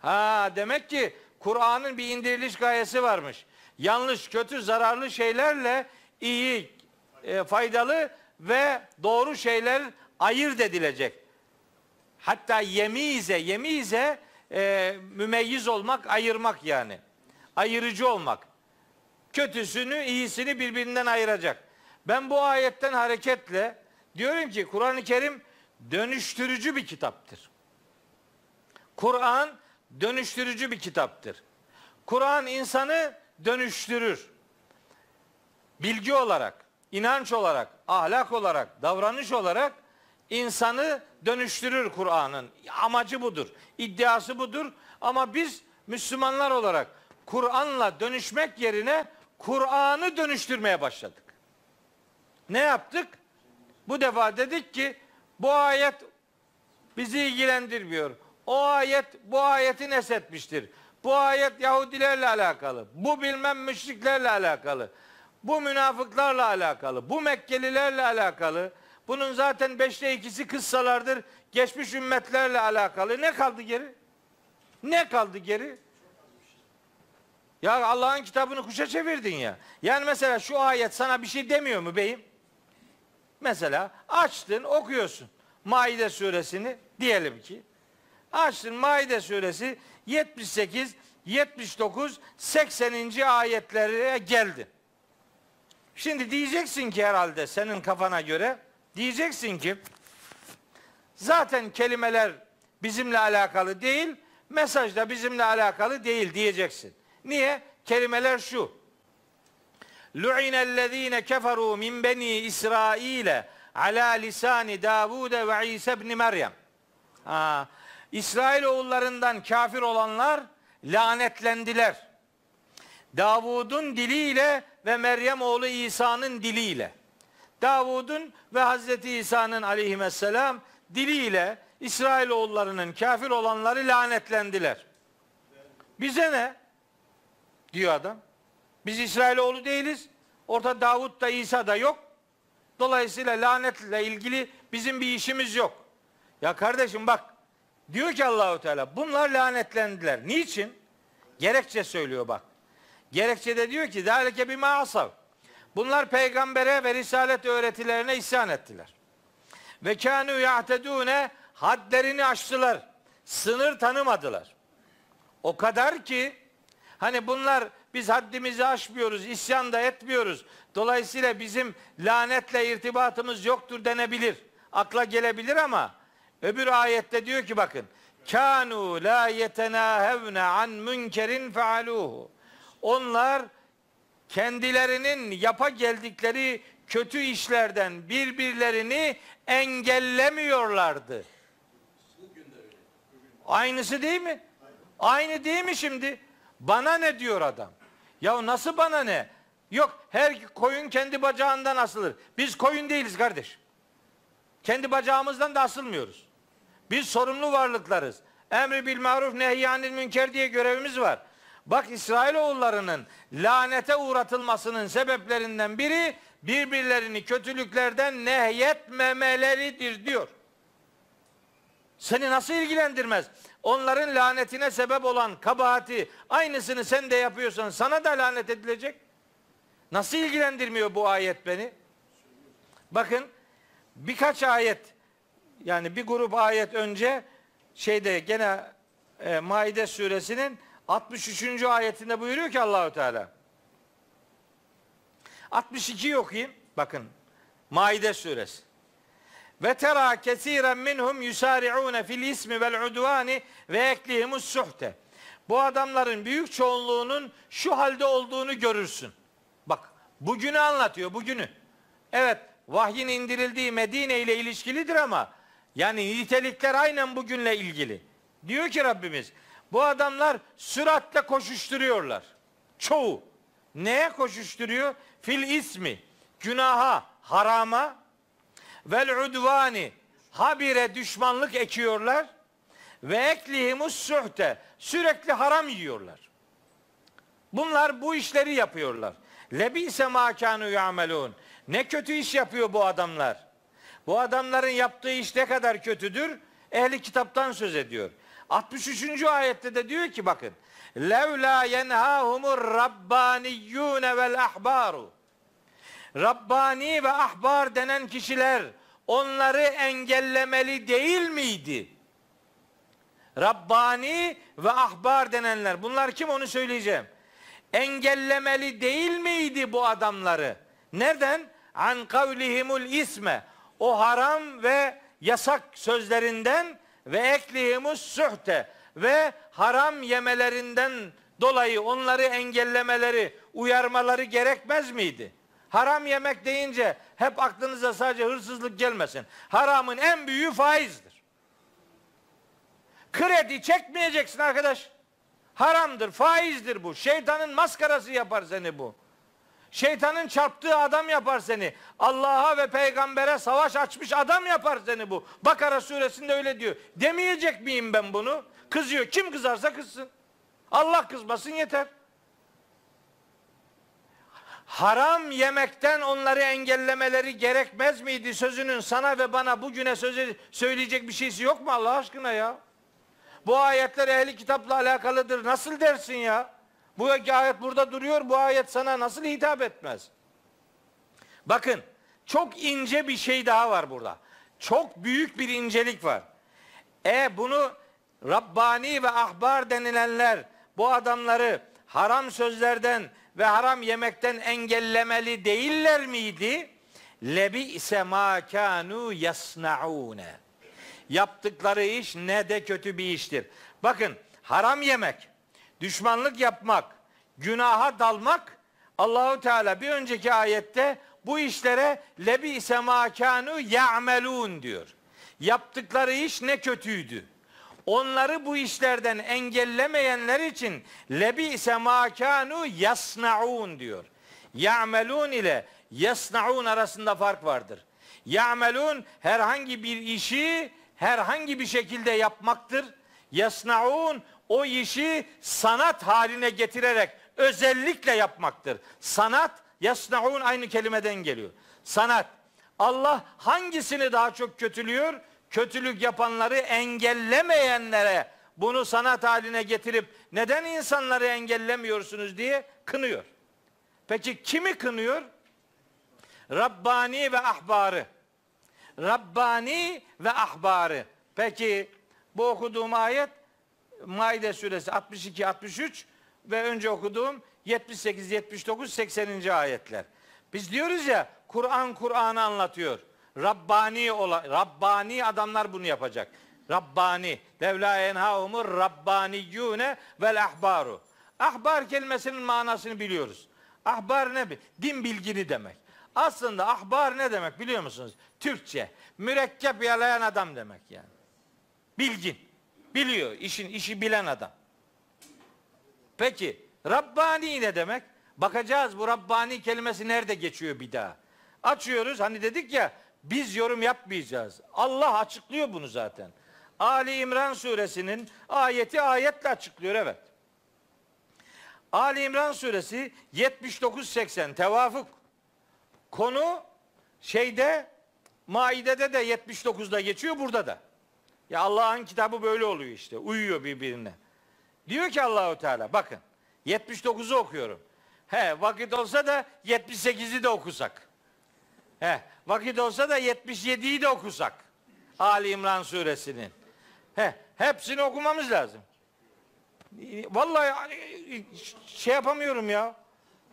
Ha demek ki Kur'an'ın bir indiriliş gayesi varmış. Yanlış, kötü, zararlı şeylerle iyi, e, faydalı ve doğru şeyler ayırt edilecek. Hatta yemize, yemize e, mümeyyiz olmak, ayırmak yani. Ayırıcı olmak. Kötüsünü, iyisini birbirinden ayıracak. Ben bu ayetten hareketle diyorum ki Kur'an-ı Kerim dönüştürücü bir kitaptır. Kur'an dönüştürücü bir kitaptır. Kur'an insanı dönüştürür. Bilgi olarak, inanç olarak, ahlak olarak, davranış olarak insanı dönüştürür Kur'an'ın. Amacı budur. İddiası budur. Ama biz Müslümanlar olarak Kur'an'la dönüşmek yerine Kur'an'ı dönüştürmeye başladık. Ne yaptık? Bu defa dedik ki bu ayet bizi ilgilendirmiyor. O ayet bu ayeti nesetmiştir. Bu ayet Yahudilerle alakalı. Bu bilmem müşriklerle alakalı. Bu münafıklarla alakalı. Bu Mekkelilerle alakalı. Bunun zaten beşte ikisi kıssalardır. Geçmiş ümmetlerle alakalı. Ne kaldı geri? Ne kaldı geri? Ya Allah'ın kitabını kuşa çevirdin ya. Yani mesela şu ayet sana bir şey demiyor mu beyim? Mesela açtın okuyorsun. Maide suresini diyelim ki. Açtın Maide suresi 78, 79, 80. ayetlere geldin. Şimdi diyeceksin ki herhalde senin kafana göre diyeceksin ki zaten kelimeler bizimle alakalı değil, mesaj da bizimle alakalı değil diyeceksin. Niye? Kelimeler şu. Lu'inellezine keferu min beni İsrail'e ala lisani Davud ve İsa ibn Meryem. Ha, İsrail oğullarından kafir olanlar lanetlendiler. Davud'un diliyle ve Meryem oğlu İsa'nın diliyle. Davud'un ve Hazreti İsa'nın aleyhisselam diliyle İsrail oğullarının kafir olanları lanetlendiler. Bize ne? Diyor adam. Biz İsrail oğlu değiliz. Orta Davud da İsa da yok. Dolayısıyla lanetle ilgili bizim bir işimiz yok. Ya kardeşim bak diyor ki Allahu Teala bunlar lanetlendiler. Niçin? Gerekçe söylüyor bak. Gerekçede diyor ki zalike bir asav. Bunlar peygambere ve risalet öğretilerine isyan ettiler. Ve kânû ya'tedûne hadlerini aştılar. Sınır tanımadılar. O kadar ki hani bunlar biz haddimizi aşmıyoruz, isyan da etmiyoruz. Dolayısıyla bizim lanetle irtibatımız yoktur denebilir. Akla gelebilir ama öbür ayette diyor ki bakın kanu la yetenahevne an münkerin faaluhu. Onlar kendilerinin yapa geldikleri kötü işlerden birbirlerini engellemiyorlardı. Aynısı değil mi? Aynı değil mi şimdi? Bana ne diyor adam? Ya nasıl bana ne? Yok her koyun kendi bacağından asılır. Biz koyun değiliz kardeş. Kendi bacağımızdan da asılmıyoruz. Biz sorumlu varlıklarız. Emri bil maruf nehyanil münker diye görevimiz var. Bak İsrailoğullarının lanete uğratılmasının sebeplerinden biri birbirlerini kötülüklerden nehyetmemeleridir diyor. Seni nasıl ilgilendirmez? Onların lanetine sebep olan kabahati aynısını sen de yapıyorsan sana da lanet edilecek. Nasıl ilgilendirmiyor bu ayet beni? Bakın birkaç ayet yani bir grup ayet önce şeyde gene e, Maide suresinin 63. ayetinde buyuruyor ki Allahu Teala. 62 okuyayım. Bakın. Maide suresi. Ve tera kesiren minhum yusari'une fil ismi vel udvani ve eklihimus suhte. Bu adamların büyük çoğunluğunun şu halde olduğunu görürsün. Bak bugünü anlatıyor bugünü. Evet vahyin indirildiği Medine ile ilişkilidir ama yani nitelikler aynen bugünle ilgili. Diyor ki Rabbimiz bu adamlar süratle koşuşturuyorlar. Çoğu. Neye koşuşturuyor? Fil ismi. Günaha, harama vel udvani habire düşmanlık ekiyorlar ve eklihimus suhte sürekli haram yiyorlar. Bunlar bu işleri yapıyorlar. Lebise ma kanu yamelun. Ne kötü iş yapıyor bu adamlar. Bu adamların yaptığı iş ne kadar kötüdür? Ehli kitaptan söz ediyor. 63. ayette de diyor ki bakın. Levla yenhahumur rabbaniyyune vel ahbaru. Rabbani ve ahbar denen kişiler onları engellemeli değil miydi? Rabbani ve ahbar denenler. Bunlar kim onu söyleyeceğim. Engellemeli değil miydi bu adamları? Nereden? An kavlihimul isme. O haram ve yasak sözlerinden ve eklihimus suhte ve haram yemelerinden dolayı onları engellemeleri, uyarmaları gerekmez miydi? Haram yemek deyince hep aklınıza sadece hırsızlık gelmesin. Haramın en büyüğü faizdir. Kredi çekmeyeceksin arkadaş. Haramdır, faizdir bu. Şeytanın maskarası yapar seni bu. Şeytanın çarptığı adam yapar seni. Allah'a ve peygambere savaş açmış adam yapar seni bu. Bakara suresinde öyle diyor. Demeyecek miyim ben bunu? Kızıyor. Kim kızarsa kızsın. Allah kızmasın yeter. Haram yemekten onları engellemeleri gerekmez miydi sözünün sana ve bana bugüne sözü söyleyecek bir şeysi yok mu Allah aşkına ya? Bu ayetler ehli kitapla alakalıdır. Nasıl dersin ya? Bu ayet burada duruyor. Bu ayet sana nasıl hitap etmez? Bakın çok ince bir şey daha var burada. Çok büyük bir incelik var. E bunu Rabbani ve ahbar denilenler bu adamları haram sözlerden ve haram yemekten engellemeli değiller miydi? Lebi ise ma kanu yasnaune. Yaptıkları iş ne de kötü bir iştir. Bakın haram yemek, düşmanlık yapmak, günaha dalmak Allahu Teala bir önceki ayette bu işlere lebi semakanu ya'melun diyor. Yaptıkları iş ne kötüydü. Onları bu işlerden engellemeyenler için lebi semakanu yasnaun diyor. Ya'melun ile yasnaun arasında fark vardır. Ya'melun herhangi bir işi herhangi bir şekilde yapmaktır. Yasnaun o işi sanat haline getirerek özellikle yapmaktır. Sanat yasnaun aynı kelimeden geliyor. Sanat. Allah hangisini daha çok kötülüyor? Kötülük yapanları engellemeyenlere bunu sanat haline getirip neden insanları engellemiyorsunuz diye kınıyor. Peki kimi kınıyor? Rabbani ve ahbarı. Rabbani ve ahbarı. Peki bu okuduğum ayet Maide suresi 62 63 ve önce okuduğum 78 79 80. ayetler. Biz diyoruz ya Kur'an Kur'an'ı anlatıyor. Rabbani ola, Rabbani adamlar bunu yapacak. Rabbani. Levla enhaumur Rabbaniyyune vel ahbaru. Ahbar kelimesinin manasını biliyoruz. Ahbar ne? Din bilgini demek. Aslında ahbar ne demek biliyor musunuz? Türkçe. Mürekkep yalayan adam demek yani. Bilgin. Biliyor. işin işi bilen adam. Peki Rabbani ne demek? Bakacağız bu Rabbani kelimesi nerede geçiyor bir daha. Açıyoruz hani dedik ya biz yorum yapmayacağız. Allah açıklıyor bunu zaten. Ali İmran suresinin ayeti ayetle açıklıyor evet. Ali İmran suresi 79-80 tevafuk. Konu şeyde Maide'de de 79'da geçiyor burada da. Ya Allah'ın kitabı böyle oluyor işte. Uyuyor birbirine. Diyor ki Allahu Teala bakın 79'u okuyorum. He, vakit olsa da 78'i de okusak. He, vakit olsa da 77'yi de okusak. Ali İmran suresinin. He, hepsini okumamız lazım. Vallahi şey yapamıyorum ya.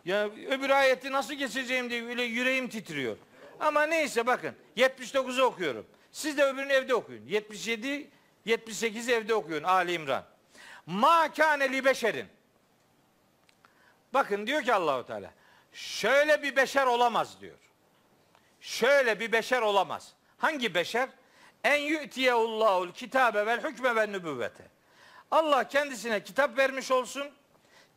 Ya öbür ayeti nasıl geçeceğim diye öyle yüreğim titriyor. Ama neyse bakın 79'u okuyorum. Siz de öbürünü evde okuyun. 77 78 evde okuyun Ali İmran. Ma kâne li beşerin. Bakın diyor ki Allahu Teala. Şöyle bir beşer olamaz diyor. Şöyle bir beşer olamaz. Hangi beşer? En yu'tiyehullahul kitabe vel hükme ve nübüvvete. Allah kendisine kitap vermiş olsun.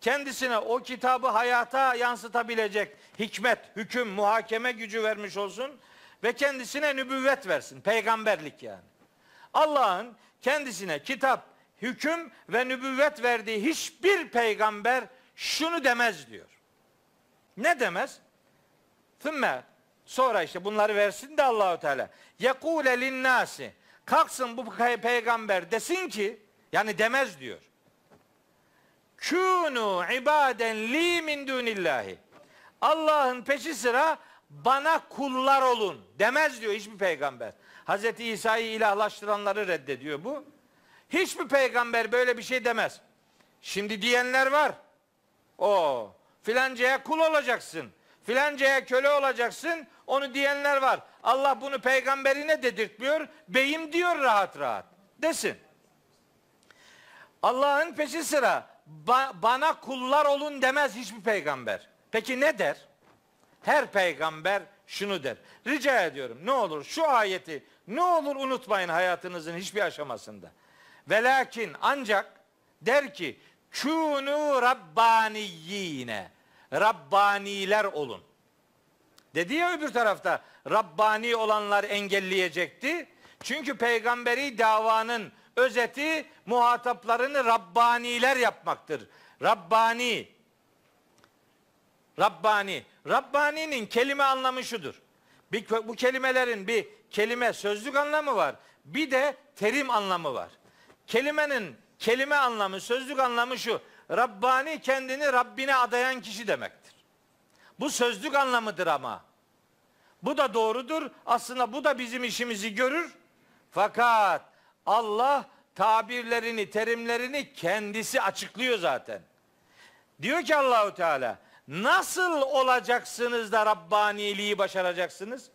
Kendisine o kitabı hayata yansıtabilecek hikmet, hüküm, muhakeme gücü vermiş olsun ve kendisine nübüvvet versin. Peygamberlik yani. Allah'ın kendisine kitap, hüküm ve nübüvvet verdiği hiçbir peygamber şunu demez diyor. Ne demez? Thümme sonra işte bunları versin de Allahu Teala. Yekule linnasi kalksın bu peygamber desin ki yani demez diyor. Kûnû ibaden li min dunillahi. Allah'ın peşi sıra bana kullar olun demez diyor hiçbir peygamber. Hazreti İsa'yı ilahlaştıranları reddediyor bu. Hiçbir peygamber böyle bir şey demez. Şimdi diyenler var. O filancaya kul olacaksın. Filancaya köle olacaksın. Onu diyenler var. Allah bunu peygamberine dedirtmiyor. Beyim diyor rahat rahat. Desin. Allah'ın peşi sıra ba- bana kullar olun demez hiçbir peygamber. Peki ne der? Her peygamber şunu der. Rica ediyorum ne olur şu ayeti ne olur unutmayın hayatınızın hiçbir aşamasında. Velakin ancak der ki kûnû rabbaniyine Rabbaniler olun. Dedi ya öbür tarafta Rabbani olanlar engelleyecekti. Çünkü peygamberi davanın özeti muhataplarını Rabbaniler yapmaktır. Rabbani. Rabbani. Rabbani'nin kelime anlamı şudur. Bir, bu kelimelerin bir kelime sözlük anlamı var. Bir de terim anlamı var. Kelimenin kelime anlamı, sözlük anlamı şu. Rabbani kendini Rabbine adayan kişi demektir. Bu sözlük anlamıdır ama. Bu da doğrudur. Aslında bu da bizim işimizi görür. Fakat Allah tabirlerini, terimlerini kendisi açıklıyor zaten. Diyor ki Allahu Teala, nasıl olacaksınız da Rabbaniliği başaracaksınız?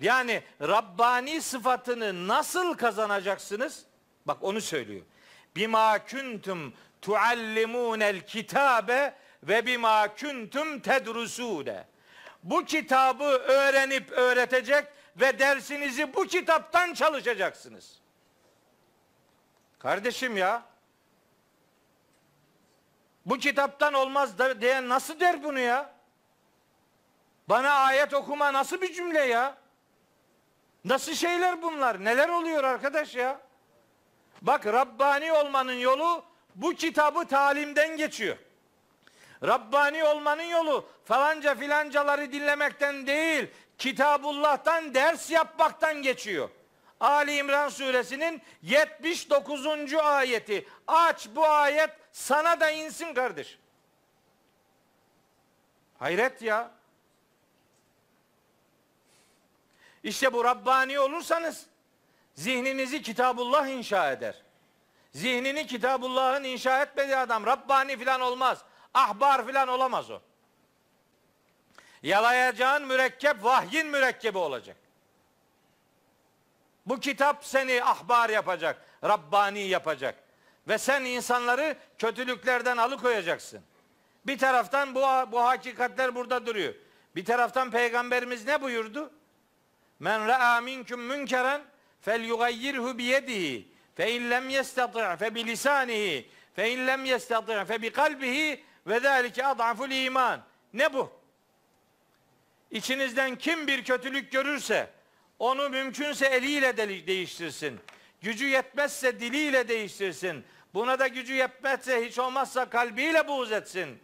Yani Rabbani sıfatını nasıl kazanacaksınız? Bak onu söylüyor. Bima kuntum tuallimunel kitabe ve bima kuntum tedrusune. Bu kitabı öğrenip öğretecek ve dersinizi bu kitaptan çalışacaksınız. Kardeşim ya. Bu kitaptan olmaz da diyen nasıl der bunu ya? Bana ayet okuma nasıl bir cümle ya? Nasıl şeyler bunlar? Neler oluyor arkadaş ya? Bak Rabbani olmanın yolu bu kitabı talimden geçiyor. Rabbani olmanın yolu falanca filancaları dinlemekten değil, Kitabullah'tan ders yapmaktan geçiyor. Ali İmran suresinin 79. ayeti. Aç bu ayet sana da insin kardeş. Hayret ya. İşte bu Rabbani olursanız zihninizi Kitabullah inşa eder. Zihnini Kitabullah'ın inşa etmediği adam Rabbani filan olmaz. Ahbar filan olamaz o. Yalayacağın mürekkep vahyin mürekkebi olacak. Bu kitap seni ahbar yapacak, Rabbani yapacak. Ve sen insanları kötülüklerden alıkoyacaksın. Bir taraftan bu, bu hakikatler burada duruyor. Bir taraftan peygamberimiz ne buyurdu? Men ra'a minkum münkeren fel yugayyirhu biyedihi fe in lem yestati' fe bi lisanihi fe in lem yestati' fe bi kalbihi ve zalike adaful iman. Ne bu? İçinizden kim bir kötülük görürse onu mümkünse eliyle de değiştirsin. Gücü yetmezse diliyle değiştirsin. Buna da gücü yetmezse hiç olmazsa kalbiyle buğz etsin.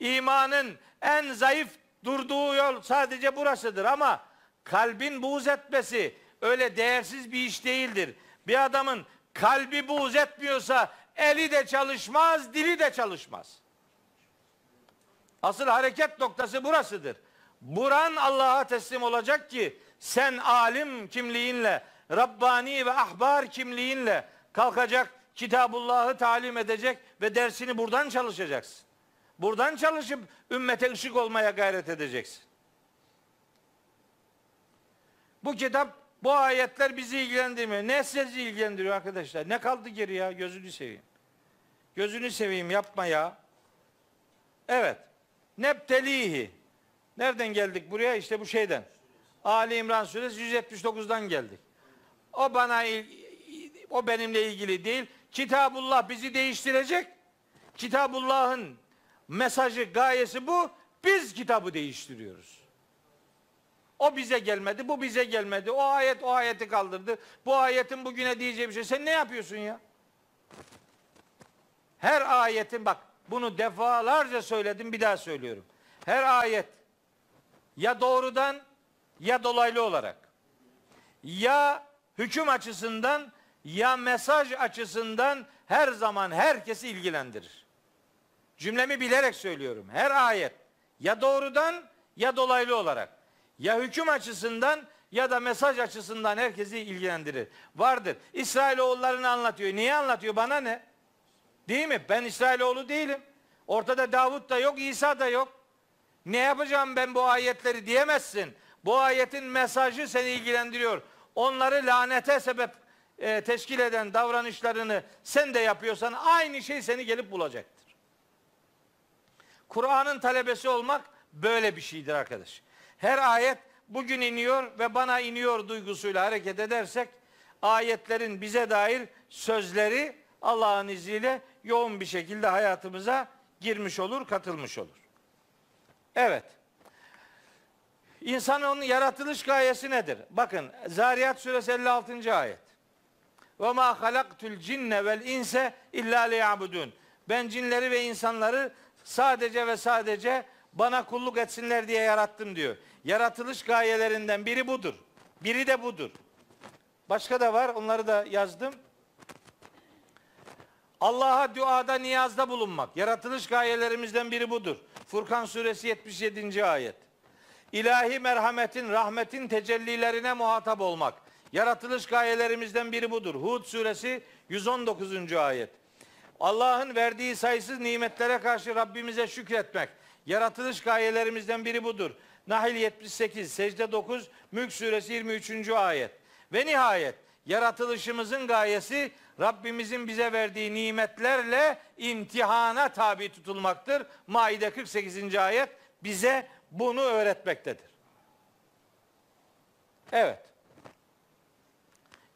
İmanın en zayıf durduğu yol sadece burasıdır ama kalbin buğz etmesi öyle değersiz bir iş değildir. Bir adamın kalbi buğz etmiyorsa eli de çalışmaz, dili de çalışmaz. Asıl hareket noktası burasıdır. Buran Allah'a teslim olacak ki sen alim kimliğinle, Rabbani ve ahbar kimliğinle kalkacak, Kitabullah'ı talim edecek ve dersini buradan çalışacaksın. Buradan çalışıp ümmete ışık olmaya gayret edeceksin. Bu kitap, bu ayetler bizi ilgilendirmiyor. Ne sizi ilgilendiriyor arkadaşlar? Ne kaldı geri ya? Gözünü seveyim. Gözünü seveyim yapma ya. Evet. Neptelihi. Nereden geldik buraya? İşte bu şeyden. Ali İmran suresi 179'dan geldik. O bana o benimle ilgili değil. Kitabullah bizi değiştirecek. Kitabullah'ın mesajı, gayesi bu. Biz kitabı değiştiriyoruz. O bize gelmedi, bu bize gelmedi. O ayet o ayeti kaldırdı. Bu ayetin bugüne diyeceği bir şey. Sen ne yapıyorsun ya? Her ayetin bak bunu defalarca söyledim bir daha söylüyorum. Her ayet ya doğrudan ya dolaylı olarak ya hüküm açısından ya mesaj açısından her zaman herkesi ilgilendirir. Cümlemi bilerek söylüyorum. Her ayet ya doğrudan ya dolaylı olarak ya hüküm açısından ya da mesaj açısından herkesi ilgilendirir. Vardır. İsrailoğullarını anlatıyor. Niye anlatıyor? Bana ne? Değil mi? Ben İsrailoğlu değilim. Ortada Davut da yok, İsa da yok. Ne yapacağım ben bu ayetleri diyemezsin. Bu ayetin mesajı seni ilgilendiriyor. Onları lanete sebep e, teşkil eden davranışlarını sen de yapıyorsan aynı şey seni gelip bulacaktır. Kur'an'ın talebesi olmak böyle bir şeydir arkadaş. Her ayet bugün iniyor ve bana iniyor duygusuyla hareket edersek ayetlerin bize dair sözleri Allah'ın izniyle yoğun bir şekilde hayatımıza girmiş olur, katılmış olur. Evet. İnsanın yaratılış gayesi nedir? Bakın Zariyat suresi 56. ayet. Ve ma halaktul cinne vel inse illa liyabudun. Ben cinleri ve insanları sadece ve sadece bana kulluk etsinler diye yarattım diyor. Yaratılış gayelerinden biri budur. Biri de budur. Başka da var. Onları da yazdım. Allah'a duada niyazda bulunmak. Yaratılış gayelerimizden biri budur. Furkan suresi 77. ayet. İlahi merhametin, rahmetin tecellilerine muhatap olmak. Yaratılış gayelerimizden biri budur. Hud suresi 119. ayet. Allah'ın verdiği sayısız nimetlere karşı Rabbimize şükretmek. Yaratılış gayelerimizden biri budur. Nahil 78, Secde 9, Mülk suresi 23. ayet. Ve nihayet yaratılışımızın gayesi Rabbimizin bize verdiği nimetlerle imtihana tabi tutulmaktır. Maide 48. ayet bize bunu öğretmektedir. Evet.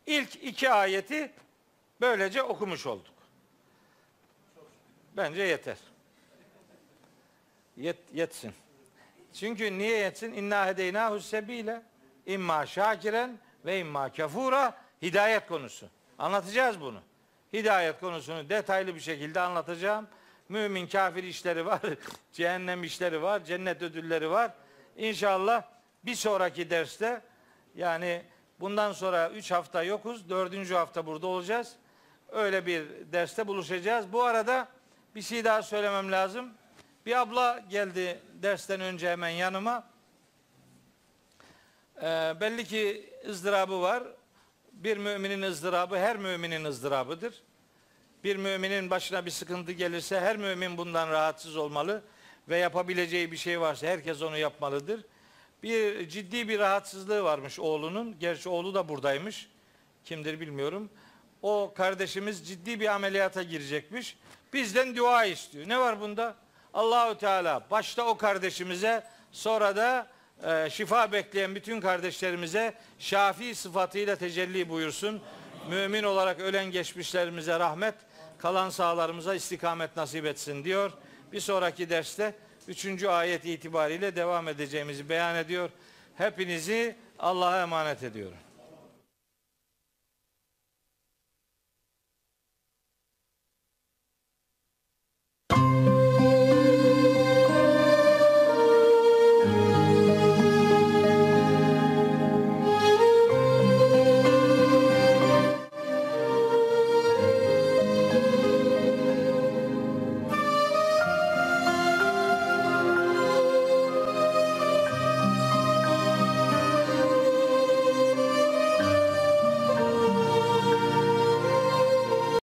İlk iki ayeti böylece okumuş olduk. Bence yeter. Yet, yetsin. Çünkü niye yetsin? İnna hedeynahu sebile imma şakiren ve imma kefura hidayet konusu. Anlatacağız bunu. Hidayet konusunu detaylı bir şekilde anlatacağım. Mümin kafir işleri var, cehennem işleri var, cennet ödülleri var. İnşallah bir sonraki derste yani bundan sonra 3 hafta yokuz, 4. hafta burada olacağız. Öyle bir derste buluşacağız. Bu arada bir şey daha söylemem lazım. Bir abla geldi dersten önce hemen yanıma. Ee, belli ki ızdırabı var. Bir müminin ızdırabı her müminin ızdırabıdır. Bir müminin başına bir sıkıntı gelirse her mümin bundan rahatsız olmalı ve yapabileceği bir şey varsa herkes onu yapmalıdır. Bir ciddi bir rahatsızlığı varmış oğlunun. Gerçi oğlu da buradaymış. Kimdir bilmiyorum. O kardeşimiz ciddi bir ameliyata girecekmiş. Bizden dua istiyor. Ne var bunda? Allahü Teala başta o kardeşimize sonra da e, şifa bekleyen bütün kardeşlerimize şafi sıfatıyla tecelli buyursun. Mümin olarak ölen geçmişlerimize rahmet, kalan sahalarımıza istikamet nasip etsin diyor. Bir sonraki derste 3. ayet itibariyle devam edeceğimizi beyan ediyor. Hepinizi Allah'a emanet ediyorum.